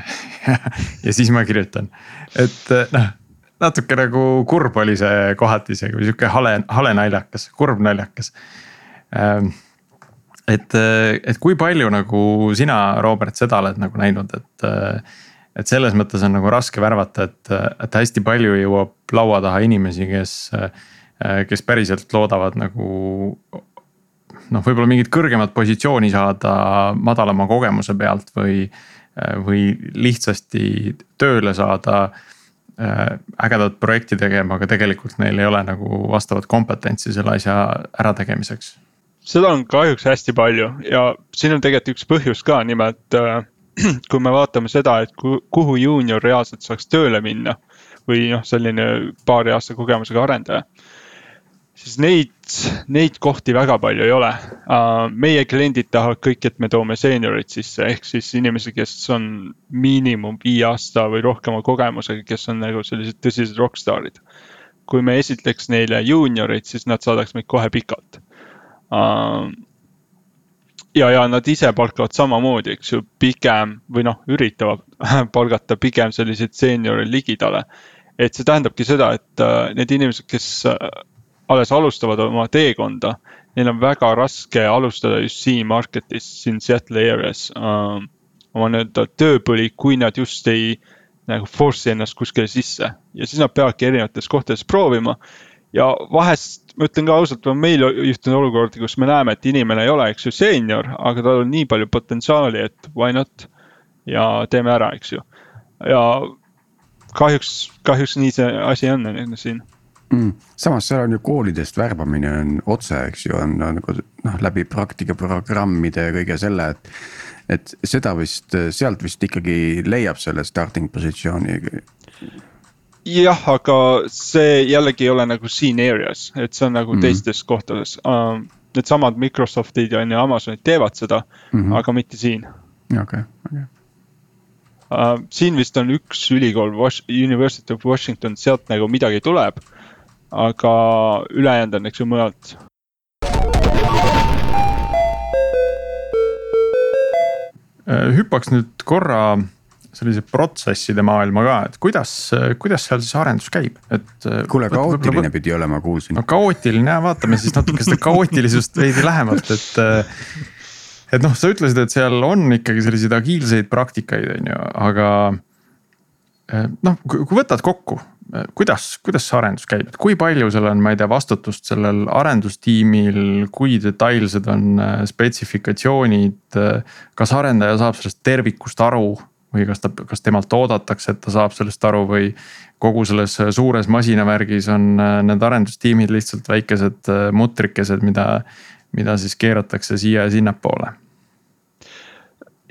C: ja siis ma kirjutan, et noh natuke nagu kurb oli see kohati isegi või sihuke hale, hale naljakas, kurb naljakas Ähm, et, et kui palju nagu sina, Robert, seda oled nagu näinud, et. Et selles mõttes on nagu raske värvata, et, et hästi palju jõuab laua taha inimesi, kes, kes päriselt loodavad nagu noh, võib-olla mingit kõrgemat positsiooni saada madalama kogemuse pealt või, või lihtsasti tööle saada ägedat projekti tegema, aga tegelikult neil ei ole nagu vastavat kompetentsi selle asja ärategemiseks.
B: Seda on kahjuks hästi palju ja siin on tegelikult üks põhjus ka, nimelt äh, kui me vaatame seda, et kuhu juunior reaalselt saaks tööle minna või noh, selline paari aasta kogemusega arendaja. siis neid, neid kohti väga palju ei ole meie kliendid tahavad kõik, et me toome seeniorid sisse, ehk siis inimesi, kes on miinimum viie aasta või rohkema kogemusega, kes on nagu sellised tõsised rokkstaarid. kui me esitleks neile juunioreid, siis nad saadaks meid kohe pikalt ja, ja nad ise palkavad samamoodi, eks ju, pigem või noh, üritavad palgata pigem selliseid seeniore ligidale. et see tähendabki seda, et äh, need inimesed, kes äh, alles alustavad oma teekonda, neil on väga raske alustada just siin market'is, siin Seattle areas äh, oma nii-öelda tööpõli, kui nad just ei nagu force'i ennast kuskile sisse ja siis nad peavadki erinevates kohtades proovima ja vahest ma ütlen ka ausalt, on meil juhtunud olukordi, kus me näeme, et inimene ei ole, eks ju, seenior, aga tal on nii palju potentsiaali, et why not. ja teeme ära, eks ju. ja kahjuks, kahjuks nii see asi on siin
A: mm.. samas seal on ju koolidest värbamine on otse, eks ju, on nagu noh, läbi praktikaprogrammide ja kõige selle, et. et seda vist, sealt vist ikkagi leiab selle starting positsiooni
B: jah, aga see jällegi ei ole nagu siin areas, et see on nagu mm -hmm. teistes kohtades uh,. Needsamad Microsoftid ja Amazonid teevad seda mm, -hmm. aga mitte siin.
A: okei okei.
B: Uh, siin vist on üks ülikool, University of Washington, sealt nagu midagi tuleb. aga ülejäänud on, eks ju, mujalt.
C: Äh, hüppaks nüüd korra sellise protsesside maailma ka, et kuidas, kuidas seal siis arendus käib, et.
A: Äh, kuule, kaootiline pidi olema, kuulsin.
C: no kaootiline ja vaatame siis natuke seda kaootilisust veidi lähemalt, et. Äh, et noh, sa ütlesid, et seal on ikkagi selliseid agiilseid praktikaid, on ju, aga. Äh, noh, kui võtad kokku, kuidas, kuidas see arendus käib, et kui palju seal on, ma ei tea, vastutust sellel arendustiimil, kui detailsed on spetsifikatsioonid. kas arendaja saab sellest tervikust aru või kas ta, kas temalt oodatakse, et ta saab sellest aru või kogu selles suures masinavärgis on äh, need arendustiimid lihtsalt väikesed äh, mutrikesed, mida, mida siis keeratakse siia ja sinnapoole?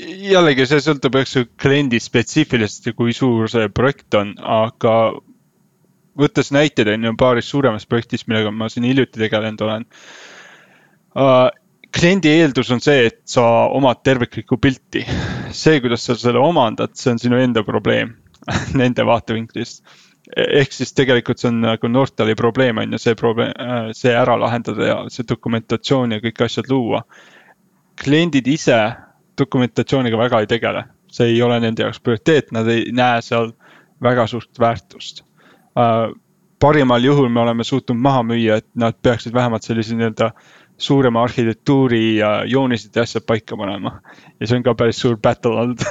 B: Jällegi see sõltub, eks ju, kliendi spetsiifilisest ja kui suur see projekt on, aga võttes näiteid on ju paarist suuremast projektist, millega ma siin hiljuti tegelenud olen uh, kliendi eeldus on see, et sa omad terviklikku pilti. see, kuidas sa selle omandad, see on sinu enda probleem nende vaatevinklist. ehk siis tegelikult see on nagu Nortali probleem on ju, see probleem, see ära lahendada ja see dokumentatsioon ja kõik asjad luua. kliendid ise dokumentatsiooniga väga ei tegele, see ei ole nende jaoks prioriteet, nad ei näe seal väga suurt väärtust uh, parimal juhul me oleme suutnud maha müüa, et nad peaksid vähemalt sellise nii-öelda suurema arhitektuuri ja joonised ja asjad paika panema. ja see on ka päris suur battle olnud.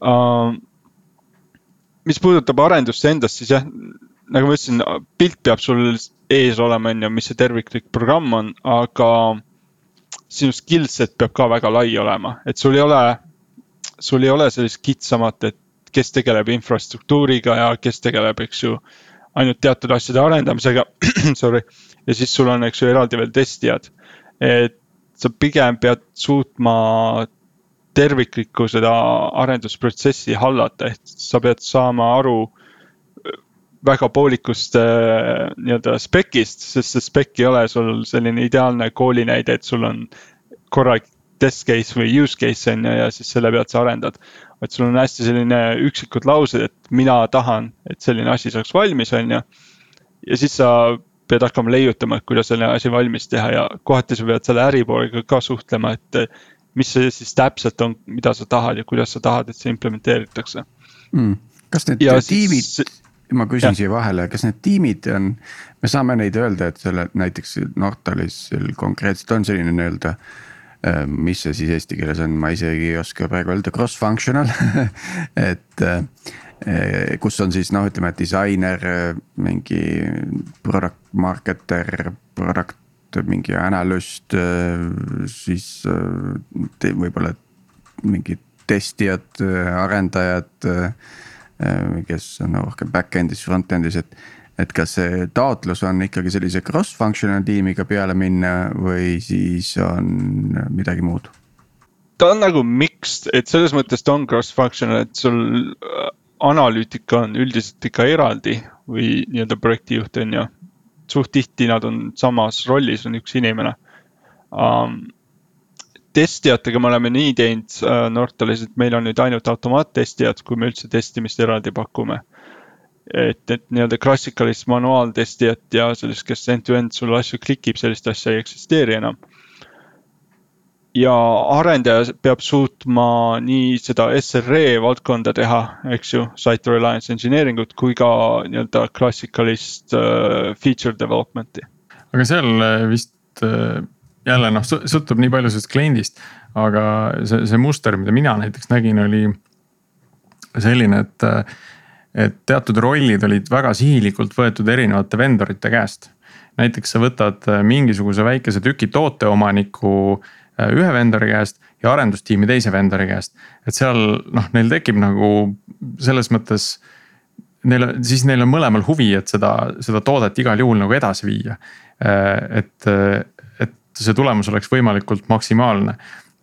B: Uh, mis puudutab arendust endast, siis jah, nagu ma ütlesin, pilt peab sul ees olema, on ju, mis see terviklik programm on, aga sinu skillset peab ka väga lai olema, et sul ei ole, sul ei ole sellist kitsamat, et kes tegeleb infrastruktuuriga ja kes tegeleb, eks ju, ainult teatud asjade arendamisega. Sorry ja siis sul on, eks ju, eraldi veel testijad. et sa pigem pead suutma terviklikku seda arendusprotsessi hallata, ehk sa pead saama aru väga poolikust äh, nii-öelda spec'ist, sest see spec ei ole sul selline ideaalne kooli näide, et sul on korralik test case või use case on ju ja siis selle pealt sa arendad. vaid sul on hästi selline üksikud laused, et mina tahan, et selline asi saaks valmis, on ju. ja siis sa pead hakkama leiutama, et kuidas selline asi valmis teha ja kohati sa pead selle äripoolega ka suhtlema, et mis see siis täpselt on, mida sa tahad ja kuidas sa tahad, et see implementeeritakse
A: mm.. kas need ja tiimid siis ma küsin siia vahele, kas need tiimid on, me saame neid öelda, et selle näiteks Nortalis konkreetselt on selline nii-öelda. Äh, mis see siis eesti keeles on, ma isegi ei oska praegu öelda, cross-functional et äh, kus on siis noh, ütleme disainer, mingi product marketer, product mingi analüüst, siis võib-olla mingid testijad, arendajad kes on rohkem back-end'is, front-end'is, et. et kas see taotlus on ikkagi sellise cross-functional tiimiga peale minna või siis on midagi muud?
B: ta on nagu mixed, et selles mõttes ta on cross-functional, et sul analüütika on üldiselt ikka eraldi või nii-öelda projektijuht on ju. suht tihti nad on samas rollis, on üks inimene um, testijatega me oleme nii teinud äh, Nortalis, et meil on nüüd ainult automaattestijad, kui me üldse testimist eraldi pakume. et, et nii-öelda klassikalist manuaaltestijat ja sellist, kes end-to-end sulle asju klikib, sellist asja ei eksisteeri enam. Ja arendaja peab suutma nii seda SRE valdkonda teha, eks ju, site reliance engineering ut, kui ka nii-öelda klassikalist uh, feature development'i.
C: aga seal äh, vist uh jälle noh, sõltub nii palju sellest kliendist, aga see, see muster, mida mina näiteks nägin, oli selline, et. et teatud rollid olid väga sihilikult võetud erinevate vendorite käest. näiteks sa võtad mingisuguse väikese tüki tooteomaniku äh, ühe vendori käest ja arendustiimi teise vendori käest. et seal noh, neil tekib nagu selles mõttes neil, siis neil on mõlemal huvi, et seda, seda toodet igal juhul nagu edasi viia. Äh, et, see tulemus oleks võimalikult maksimaalne.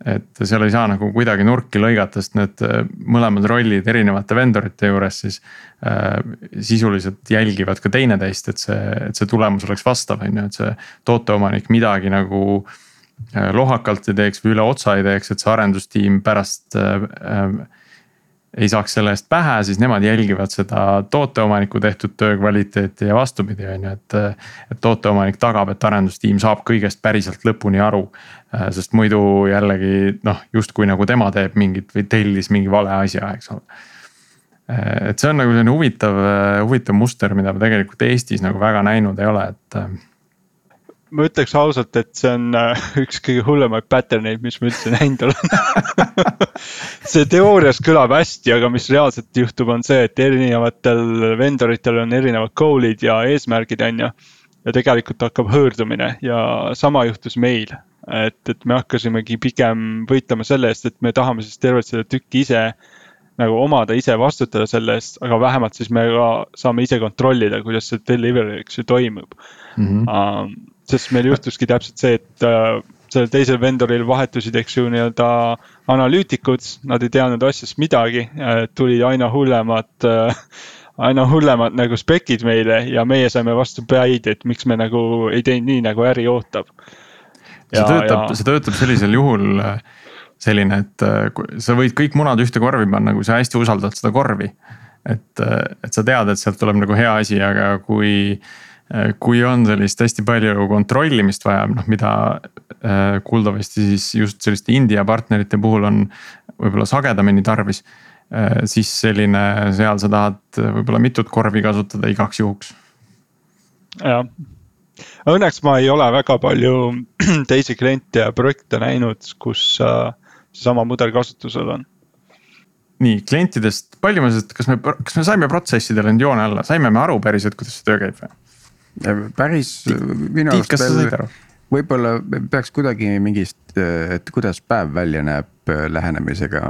C: et seal ei saa nagu kuidagi nurki lõigata, sest need äh, mõlemad rollid erinevate vendorite juures siis äh,. sisuliselt jälgivad ka teineteist, et see, et see tulemus oleks vastav, on ju, et see tooteomanik midagi nagu äh, lohakalt ei teeks või üle otsa ei teeks, et see arendustiim pärast äh, äh ei saaks selle eest pähe, siis nemad jälgivad seda tooteomaniku tehtud töö kvaliteeti ja vastupidi, on ju, et. et tooteomanik tagab, et arendustiim saab kõigest päriselt lõpuni aru. sest muidu jällegi noh, justkui nagu tema teeb mingit või tellis mingi vale asja, eks ole. et see on nagu selline huvitav, huvitav muster, mida ma tegelikult Eestis nagu väga näinud ei ole, et
B: ma ütleks ausalt, et see on äh, üks kõige hullemaid pattern eid, mis ma üldse näinud olen see teoorias kõlab hästi, aga mis reaalselt juhtub, on see, et erinevatel vendoritel on erinevad goal'id ja eesmärgid, on ju. ja tegelikult hakkab hõõrdumine ja sama juhtus meil. et, et me hakkasimegi pigem võitlema selle eest, et me tahame siis tervet seda tükki ise nagu omada, ise vastutada selle eest, aga vähemalt siis me ka saame ise kontrollida, kuidas see delivery, eks ju, toimub mm. -hmm. Um, sest meil juhtuski täpselt see, et äh, sellel teisel vendoril vahetusid, eks ju, nii-öelda analüütikud, nad ei teadnud asjast midagi, tulid aina hullemad äh, aina hullemad nagu spec'id meile ja meie saime vastu päid, et miks me nagu ei teinud nii, nagu äri ootab.
C: see töötab, see töötab sellisel juhul äh, selline, et sa võid kõik munad ühte korvi panna, kui sa hästi usaldad seda korvi. et, et sa tead, et sealt tuleb nagu hea asi, aga kui Äh, kui on sellist hästi palju kontrollimist vaja, noh mida äh, kuuldavasti siis just selliste India partnerite puhul on võib-olla sagedamini tarvis. Äh, siis selline, seal sa tahad võib-olla mitut korvi kasutada igaks juhuks.
B: jah, õnneks ma ei ole väga palju teisi kliente ja projekte näinud, kus seesama mudel kasutusel on
C: nii klientidest, palju me, kas me, kas me saime protsessidele nüüd joone alla, saime me aru päriselt, kuidas see töö käib või?
A: Päris minu arust veel võib-olla peaks kuidagi mingist, et kuidas päev välja näeb lähenemisega.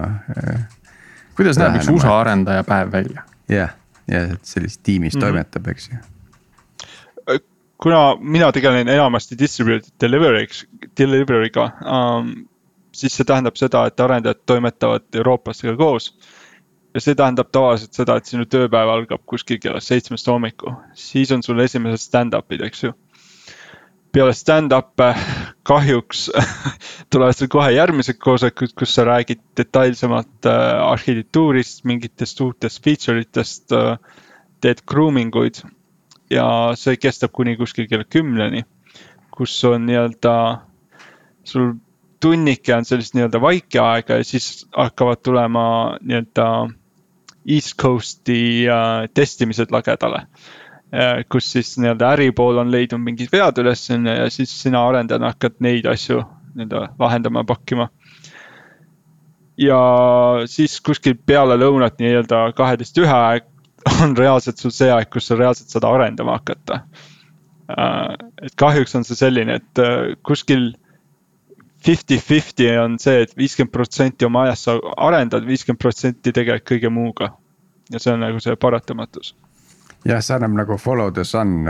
C: kuidas näeb üks USA arendaja päev välja?
A: jah, ja et sellises tiimis mm -hmm. toimetab, eks ju
B: kuna mina tegelen enamasti distributed delivery'ks, delivery'ga um,. siis see tähendab seda, et arendajad toimetavad eurooplastega koos. Ja see tähendab tavaliselt seda, et sinu tööpäev algab kuskil kella seitsmest hommikul, siis on sul esimesed stand-up'id, eks ju. Peale stand-up'e kahjuks tulevad seal kohe järgmised koosolekud, kus sa räägid detailsemalt äh, arhitektuurist, mingitest uutest feature itest äh,, teed grooming uid. Ja see kestab kuni kuskil kella kümneni, kus on nii-öelda, sul tunnike on sellist nii-öelda vaikeaega ja siis hakkavad tulema nii-öelda East Coast'i äh, testimised lagedale Äh, kus siis nii-öelda äripool on leidnud mingid vead üles ja siis sina arendajana hakkad neid asju nii-öelda lahendama, pakkima. ja siis kuskil peale lõunat nii-öelda kaheteist ühe aeg on reaalselt sul see aeg, kus sa reaalselt saad arendama hakata. Äh, et kahjuks on see selline, et kuskil fifty-fifty on see et, et viiskümmend protsenti oma ajast sa arendad, viiskümmend protsenti tegeled kõige muuga. ja see on nagu see paratamatus
A: jah, see annab nagu follow the sun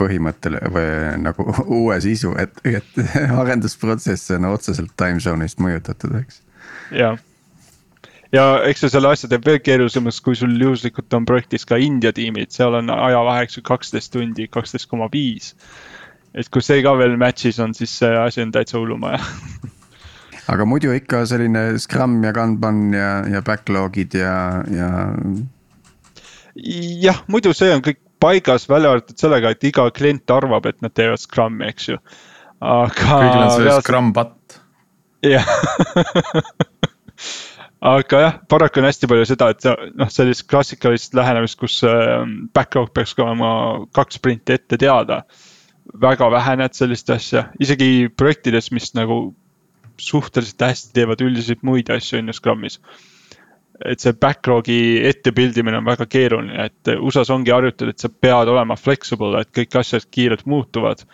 A: põhimõttele või nagu uue sisu, et, et arendusprotsess on otseselt time zone'ist mõjutatud, eks.
B: jah, ja eks see selle asja teeb veel keerulisemaks, kui sul juhuslikult on projektis ka India tiimid, seal on ajavahe, eks ju, kaksteist tundi, kaksteist koma viis. Et kui see ka veel match'is on, siis see asi on täitsa hullumaja
A: aga muidu ikka selline Scrum ja Kanban ja, ja backlog'id ja, ja
B: jah, muidu see on kõik paigas, välja arvatud sellega, et iga klient arvab, et nad teevad Scrumi, eks ju.
C: aga. kõigil on see reaalselt... Scrum patt.
B: jah aga jah, paraku on hästi palju seda, et noh, sellist klassikalist lähenemist, kus ähm, backlog peaks olema kaks sprinti ette teada. Väga vähe näed sellist asja, isegi projektides, mis nagu suhteliselt hästi teevad üldiselt muid asju on ju Scrumis et see backlog'i ette pildimine on väga keeruline, et USA-s ongi harjutatud, et sa pead olema flexible, et kõik asjad kiirelt muutuvad.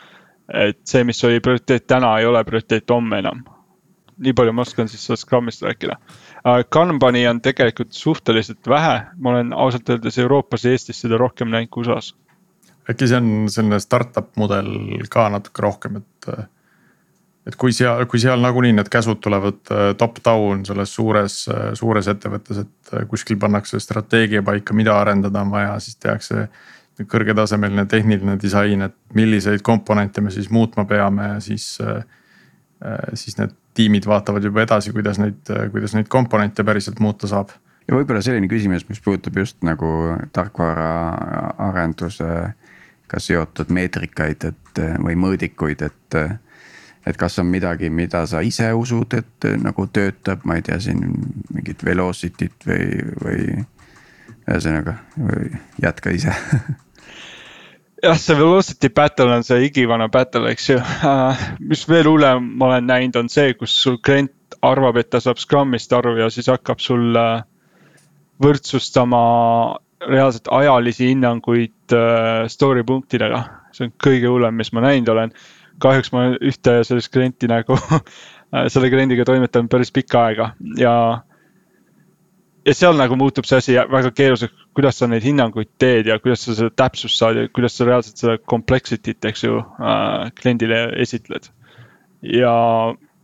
B: et see, mis oli prioriteet täna, ei ole prioriteet homme enam. nii palju ma oskan siis sellest Scrumist rääkida. Kanbani on tegelikult suhteliselt vähe, ma olen ausalt öeldes Euroopas ja Eestis seda rohkem näinud kui USA-s.
C: Äkki see on selline startup mudel ka natuke rohkem, et et kui seal, kui seal nagunii need käsud tulevad äh, top-down selles suures, äh, suures ettevõttes, et äh, kuskil pannakse strateegia paika, mida arendada on vaja, siis tehakse. kõrgetasemeline tehniline disain, et milliseid komponente me siis muutma peame siis, siis need tiimid vaatavad juba edasi, kuidas neid, kuidas neid komponente päriselt muuta saab.
A: ja võib-olla selline küsimus, mis puudutab just nagu tarkvaraarendusega seotud meetrikaid, et või mõõdikuid, et et kas on midagi, mida sa ise usud, et äh, nagu töötab, ma ei tea, siin mingit Velocity't või, või ühesõnaga, jätka ise
B: jah, see Velocity battle on see igivana battle, eks ju uh,. mis veel hullem ma olen näinud, on see, kus sul klient arvab, et ta saab Scrumist aru ja siis hakkab sul uh, võrdsustama reaalselt ajalisi hinnanguid story punktidega. see on kõige hullem, mis ma näinud olen kahjuks ma ühte sellist klienti nagu selle kliendiga toimetan päris pikka aega ja. ja seal nagu muutub see asi väga keeruliseks, kuidas sa neid hinnanguid teed ja kuidas sa seda täpsust saad ja kuidas sa reaalselt seda complexity't, eks ju äh,, kliendile esitled. ja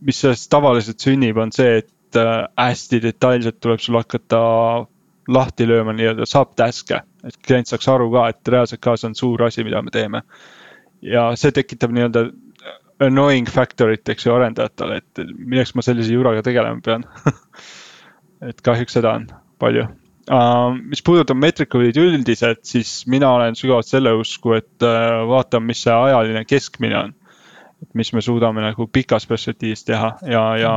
B: mis sellest tavaliselt sünnib, on see, et äh, hästi detailselt tuleb sul hakata lahti lööma nii-öelda subtask'e, et klient saaks aru ka, et reaalselt ka see on suur asi, mida me teeme ja see tekitab nii-öelda annoying factor'it, eks ju, arendajatele, et milleks ma sellise juraga tegelema pean et kahjuks seda on palju uh,. mis puudutab meetrikuid üldiselt, siis mina olen sügavalt selle usku, et uh, vaatame, mis see ajaline keskmine on. et mis me suudame nagu pikas perspektiivis teha ja, ja.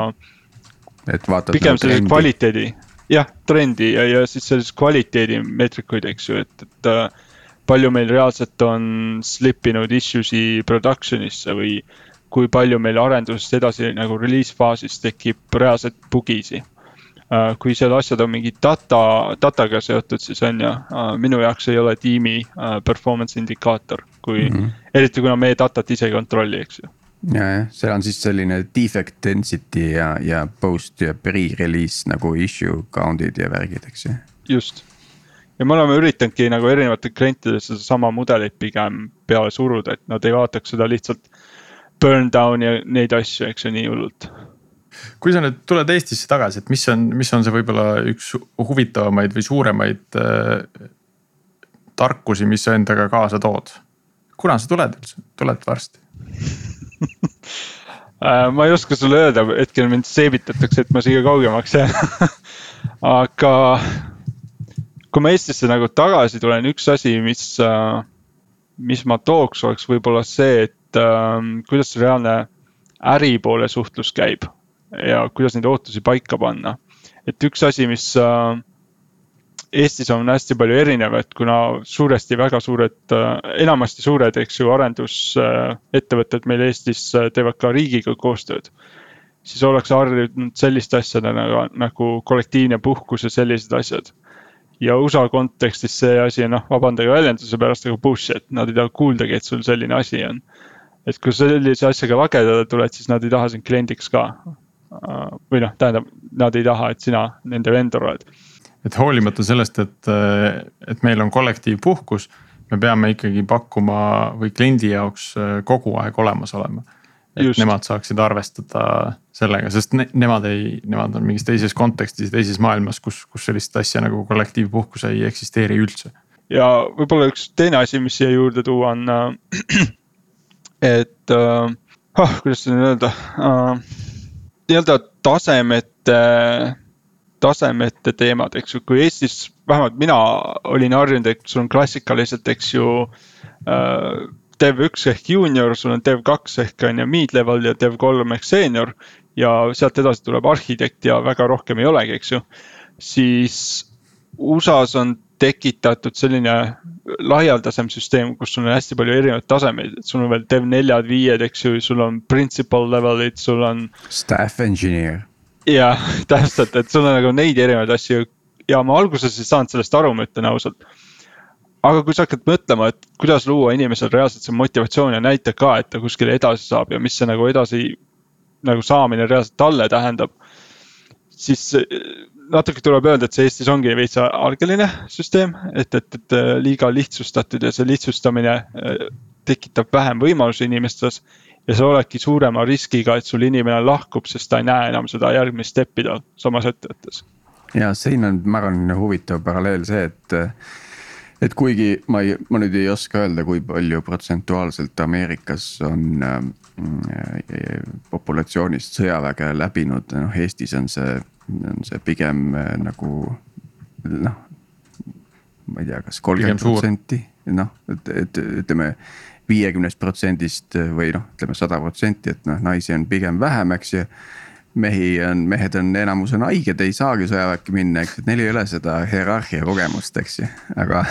A: et vaatad.
B: pigem nagu sellise kvaliteedi, jah, trendi ja, ja siis sellise kvaliteedi meetrikuid, eks ju, et, et uh, palju meil reaalselt on slip inud issue'si production'isse või kui palju meil arendusest edasi nagu release faasis tekib reaalselt bugisi. Äh, kui seal asjad on mingi data, dataga seotud, siis on ju, äh, minu jaoks ei ole tiimi äh, performance indikaator, kui mm, -hmm. eriti kuna meie datat ise ei kontrolli, eks ju
A: ja, jah, seal on siis selline defect density ja, ja post ja pre-release nagu issue count'id ja värgid, eks ju.
B: just ja me oleme üritanudki nagu erinevatel klientidel sedasama mudelit pigem peale suruda, et nad ei vaataks seda lihtsalt burn down ja neid asju, eks ju, nii hullult.
C: kui sa nüüd tuled Eestisse tagasi, et mis on, mis on see võib-olla üks huvitavamaid või suuremaid äh, tarkusi, mis sa endaga kaasa tood? kuna sa tuled üldse, tuled varsti
B: ma ei oska sulle öelda, hetkel mind seebitatakse, et ma siia kaugemaks jään aga kui ma Eestisse nagu tagasi tulen, üks asi, mis, äh, mis ma tooks, oleks võib-olla see, et äh, kuidas reaalne äri poole suhtlus käib ja kuidas neid ootusi paika panna. et üks asi, mis äh, Eestis on hästi palju erinevaid, kuna suuresti väga suured, äh, enamasti suured, eks ju, arendusettevõtted meil Eestis äh, teevad ka riigiga koostööd. siis ollakse harjunud selliste asjadega nagu, nagu kollektiivne puhkus ja sellised asjad. ja USA kontekstis see asi noh, vabandage väljenduse pärast, aga bullshit, nad ei taha kuuldagi, et sul selline asi on. et kui sellise asjaga lagedale tuled, siis nad ei taha sind kliendiks ka või noh, tähendab, nad ei taha, et sina nende vendor oled.
C: Et hoolimata sellest, et, et meil on kollektiivpuhkus, me peame ikkagi pakkuma või kliendi jaoks kogu aeg olemas olema. et Just. nemad saaksid arvestada sellega, sest ne, nemad ei, nemad on mingis teises kontekstis, teises maailmas, kus, kus sellist asja nagu kollektiivpuhkus ei eksisteeri üldse.
B: ja võib-olla üks teine asi, mis siia juurde tuua on äh,, et äh, oh, kuidas seda öelda äh, nii-öelda tasemete, tasemete teemad, eks ju, kui Eestis vähemalt mina olin harjunud, et sul on klassikaliselt, eks ju äh,. Dev üks ehk juunior, sul on Dev kaks ehk on ju mid-level ja Dev kolm ehk seenior. ja sealt edasi tuleb arhitekt ja väga rohkem ei olegi, eks ju. siis USA-s on tekitatud selline laialdasem süsteem, kus sul on hästi palju erinevaid tasemeid, et sul on veel dev neljad, viied, eks ju, sul on principal level'id, sul on.
A: Staff engineer.
B: Jah, täpselt, et sul on nagu neid erinevaid asju ja ma alguses ei saanud sellest aru, ma ütlen ausalt. aga kui sa hakkad mõtlema, et kuidas luua inimesel reaalselt see motivatsioon ja näitab ka, et ta kuskile edasi saab ja mis see nagu edasi nagu saamine reaalselt talle tähendab. siis natuke tuleb öelda, et see Eestis ongi veits algeline süsteem, et, et, et liiga lihtsustatud ja see lihtsustamine äh, tekitab vähem võimalusi inimestes. Ja sa oledki suurema riskiga, et sul inimene lahkub, sest ta ei näe enam seda järgmist step'i tal samas ettevõttes.
A: ja siin on, ma arvan, huvitav paralleel see, et et kuigi ma ei, ma nüüd ei oska öelda, kui palju protsentuaalselt Ameerikas on äh, populatsioonist sõjaväge läbinud, noh Eestis on see on see pigem äh, nagu noh, ma ei tea kas, kas kolmkümmend protsenti, noh, et, et ütleme viiekümnest protsendist või noh, ütleme sada protsenti, et noh, naisi on pigem vähem, eks ju mehi on, mehed on, enamus on haiged, ei saagi sõjaväkke minna, eks, et neil ei ole seda hierarhia kogemust, eks ju. aga,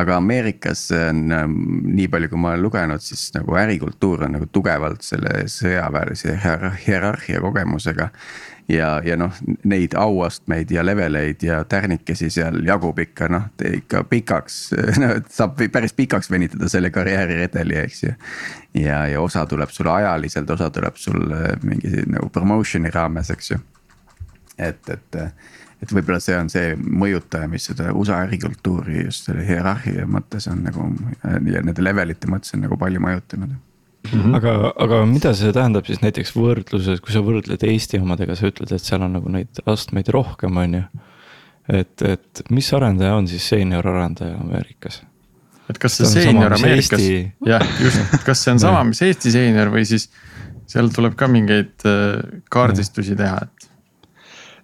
A: aga Ameerikas on nii palju, kui ma olen lugenud, siis nagu ärikultuur on nagu tugevalt selle sõjaväelise hierarhia kogemusega ja, ja noh, neid auastmeid ja leveleid ja tärnikesi seal jagub ikka noh, ikka pikaks, no saab päris pikaks venitada selle karjääriredeli, eks ju. ja, ja osa tuleb sul ajaliselt, osa tuleb sul äh, mingi nagu promotion'i raames, eks ju. et, et, et võib-olla see on see mõjutaja, mis seda USA ärikultuuri just selle hierarhia mõttes on nagu ja nende levelite mõttes on nagu palju mõjutanud
D: Mm -hmm. aga, aga mida see tähendab siis näiteks võrdluses, kui sa võrdled Eesti omadega, sa ütled, et seal on nagu neid astmeid rohkem, on ju. et, et mis arendaja on siis seenior arendaja Ameerikas?
C: et kas see seenior Ameerikas, jah, just, kas see on sama, mis Eesti seenior või siis seal tuleb ka mingeid äh, kaardistusi teha, et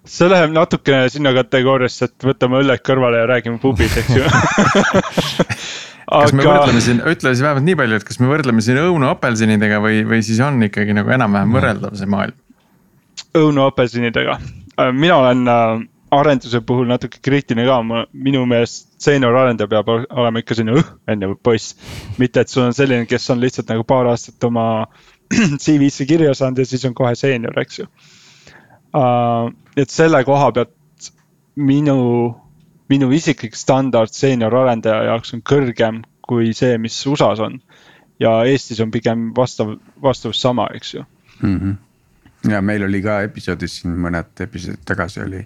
B: see läheb natukene sinna kategooriasse, et võtame õlled kõrvale ja räägime pubis, eks ju
C: kas aga... me võrdleme siin, ütle siis vähemalt nii palju, et kas me võrdleme siin õunu apelsinidega või, või siis on ikkagi nagu enam-vähem võrreldav see maailm?
B: õunu apelsinidega, äh, mina olen äh, arenduse puhul natuke kriitiline ka, ma, minu meelest seenior arendaja peab olema ikka selline õh, enne poiss. mitte, et sul on selline, kes on lihtsalt nagu paar aastat oma CV-sse kirja saanud ja siis on kohe seenior, eks ju uh,. et selle koha pealt minu minu isiklik standard seenior arendaja jaoks on kõrgem kui see, mis USA-s on. ja Eestis on pigem vastav, vastavus sama, eks ju
A: mm. -hmm. ja meil oli ka episoodis siin mõned episoodid tagasi oli,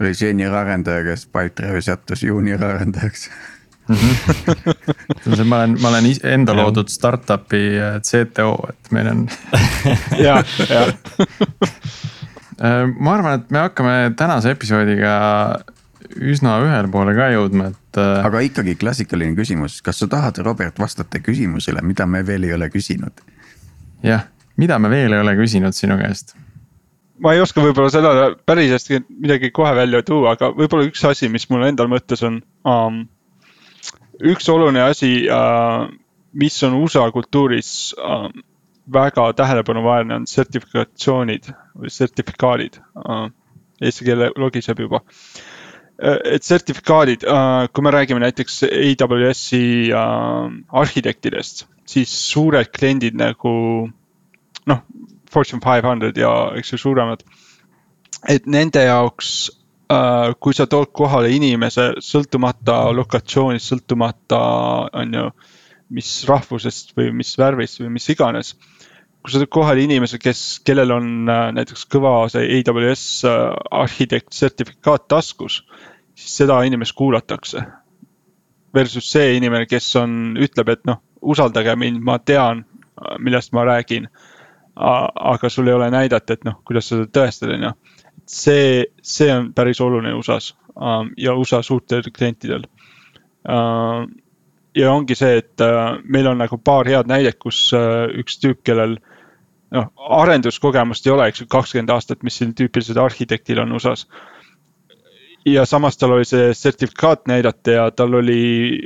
A: oli seenior arendaja, kes Pipedrive'is sattus juunior arendajaks
C: mm. -hmm. ma olen, ma olen enda loodud startup'i äh, CTO, et meil on
B: ja, ja
C: ma arvan, et me hakkame tänase episoodiga üsna ühele poole ka jõudma, et.
A: aga ikkagi klassikaline küsimus, kas sa tahad, Robert, vastata küsimusele, mida me veel ei ole küsinud?
C: jah, mida me veel ei ole küsinud sinu käest?
B: ma ei oska võib-olla seda päris hästi midagi kohe välja tuua, aga võib-olla üks asi, mis mul endal mõttes on um,. üks oluline asi uh,, mis on USA kultuuris uh, väga tähelepanuväärne, on sertifikatsioonid või sertifikaadid uh,. Eesti keele logiseb juba uh,. Et sertifikaadid uh,, kui me räägime näiteks AWS-i uh, arhitektidest, siis suured kliendid nagu noh, Fortune five hundred ja eks ju suuremad. et nende jaoks äh,, kui sa tood kohale inimese sõltumata lokatsioonist, sõltumata on ju, mis rahvusest või mis värvist või mis iganes. Kui sa tood kohale inimese, kes, kellel on äh, näiteks kõva see AWS äh, arhitekt sertifikaat taskus, siis seda inimest kuulatakse. Versus see inimene, kes on, ütleb, et noh, usaldage mind, ma tean, millest ma räägin aga sul ei ole näidata, et noh, kuidas seda tõestada, on ju. see, see on päris oluline USA-s um, ja USA suurtel klientidel uh,. ja ongi see, et meil on nagu paar head näidet, kus üks tüüp, kellel noh, arenduskogemust ei ole, eks ju, kakskümmend aastat, mis siin tüüpilisel arhitektil on USA-s. Ja samas tal oli see sertifikaat näidata ja tal oli,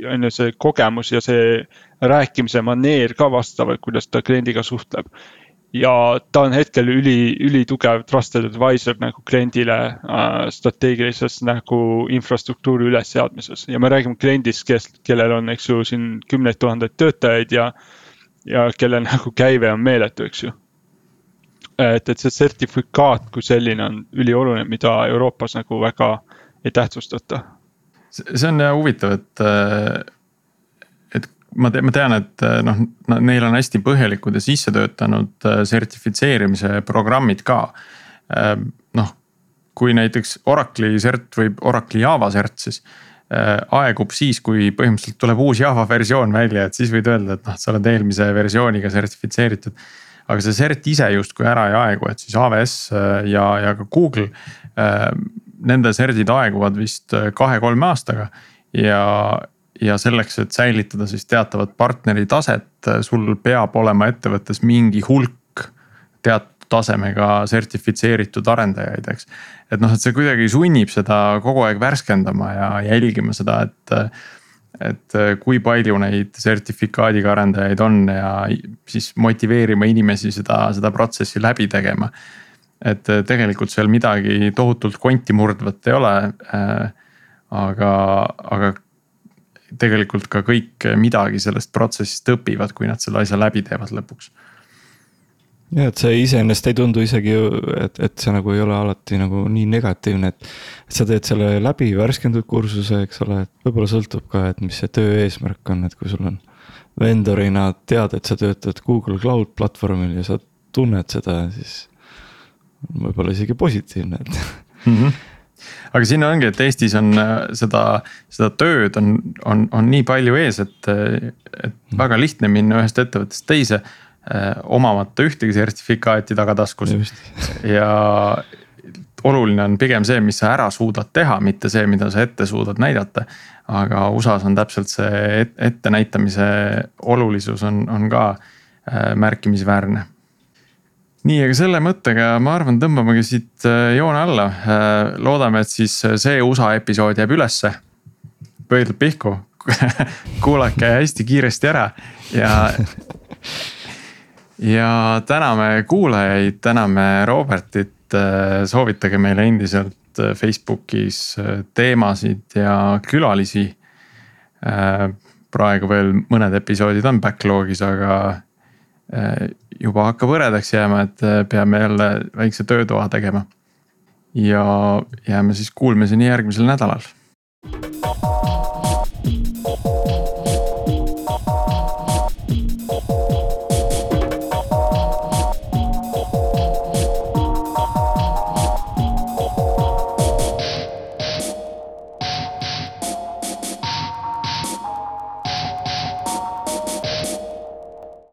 B: on ju, see kogemus ja see rääkimise maneer ka vastav, et kuidas ta kliendiga suhtleb. Ja ta on hetkel üli, ülitugev trusted advisor nagu kliendile äh, strateegilises nagu infrastruktuuri ülesseadmises. Ja me räägime kliendist, kes, kellel on, eks ju, siin kümneid tuhandeid töötajaid ja, ja kelle nagu käive on meeletu, eks ju. Et, et see sertifikaat kui selline on ülioluline, mida Euroopas nagu väga ei tähtsustata.
C: see on huvitav, et ma tean, ma tean, et eh, noh, neil on hästi põhjalikud ja sisse töötanud eh, sertifitseerimise programmid ka. Noh, kui näiteks Oracle'i cert või Oracle'i Java cert siis aegub siis, kui põhimõtteliselt tuleb uus Java versioon välja, et siis võid öelda, et noh, sa oled eelmise versiooniga sertifitseeritud. Aga see cert ise justkui ära ei aegu, et siis AWS ja, ja ka Google. Nende cerdid aeguvad vist kahe-kolme aastaga ja, ja selleks, et säilitada siis teatavat partneri taset, sul peab olema ettevõttes mingi hulk teatud tasemega sertifitseeritud arendajaid, eks. et noh, et see kuidagi sunnib seda kogu aeg värskendama ja jälgima seda, et. Et kui palju neid sertifikaadiga arendajaid on ja siis motiveerima inimesi seda, seda protsessi läbi tegema. et tegelikult seal midagi tohutult konti murdvat ei ole aga, aga tegelikult ka kõik midagi sellest protsessist õpivad, kui nad selle asja läbi teevad lõpuks.
D: Ja et see iseenesest ei tundu isegi et, et see nagu ei ole alati nagu nii negatiivne, et. et sa teed selle läbi, värskendud kursuse, eks ole, et võib-olla sõltub ka, et mis see töö eesmärk on, et kui sul on. Vendorina tead, et sa töötad Google Cloud platvormil ja sa tunned seda, siis võib-olla isegi positiivne, et mm. -hmm
C: aga siin ongi, et Eestis on äh, seda, seda tööd on, on, on nii palju ees, et, et väga lihtne minna ühest ettevõttest teise omamata ühtegi sertifikaati tagataskus. ja oluline on pigem see, mis sa ära suudad teha, mitte see, mida sa ette suudad näidata. aga USA-s on täpselt see ettenäitamise olulisus on, on ka äh, märkimisväärne nii, aga selle mõttega ma arvan, tõmbamegi siit äh, joone alla. Äh, loodame, et siis äh, see USA episood jääb ülesse. pöidlad pihku kuulake hästi kiiresti ära ja. ja täname kuulajaid, täname Robertit, soovitage meile endiselt Facebookis teemasid ja külalisi. praegu veel mõned episoodid on backlog'is, aga Äh, juba hakkab hõredaks jääma, et äh, peame jälle väikse töötoa tegema. ja jääme siis kuulmiseni järgmisel nädalal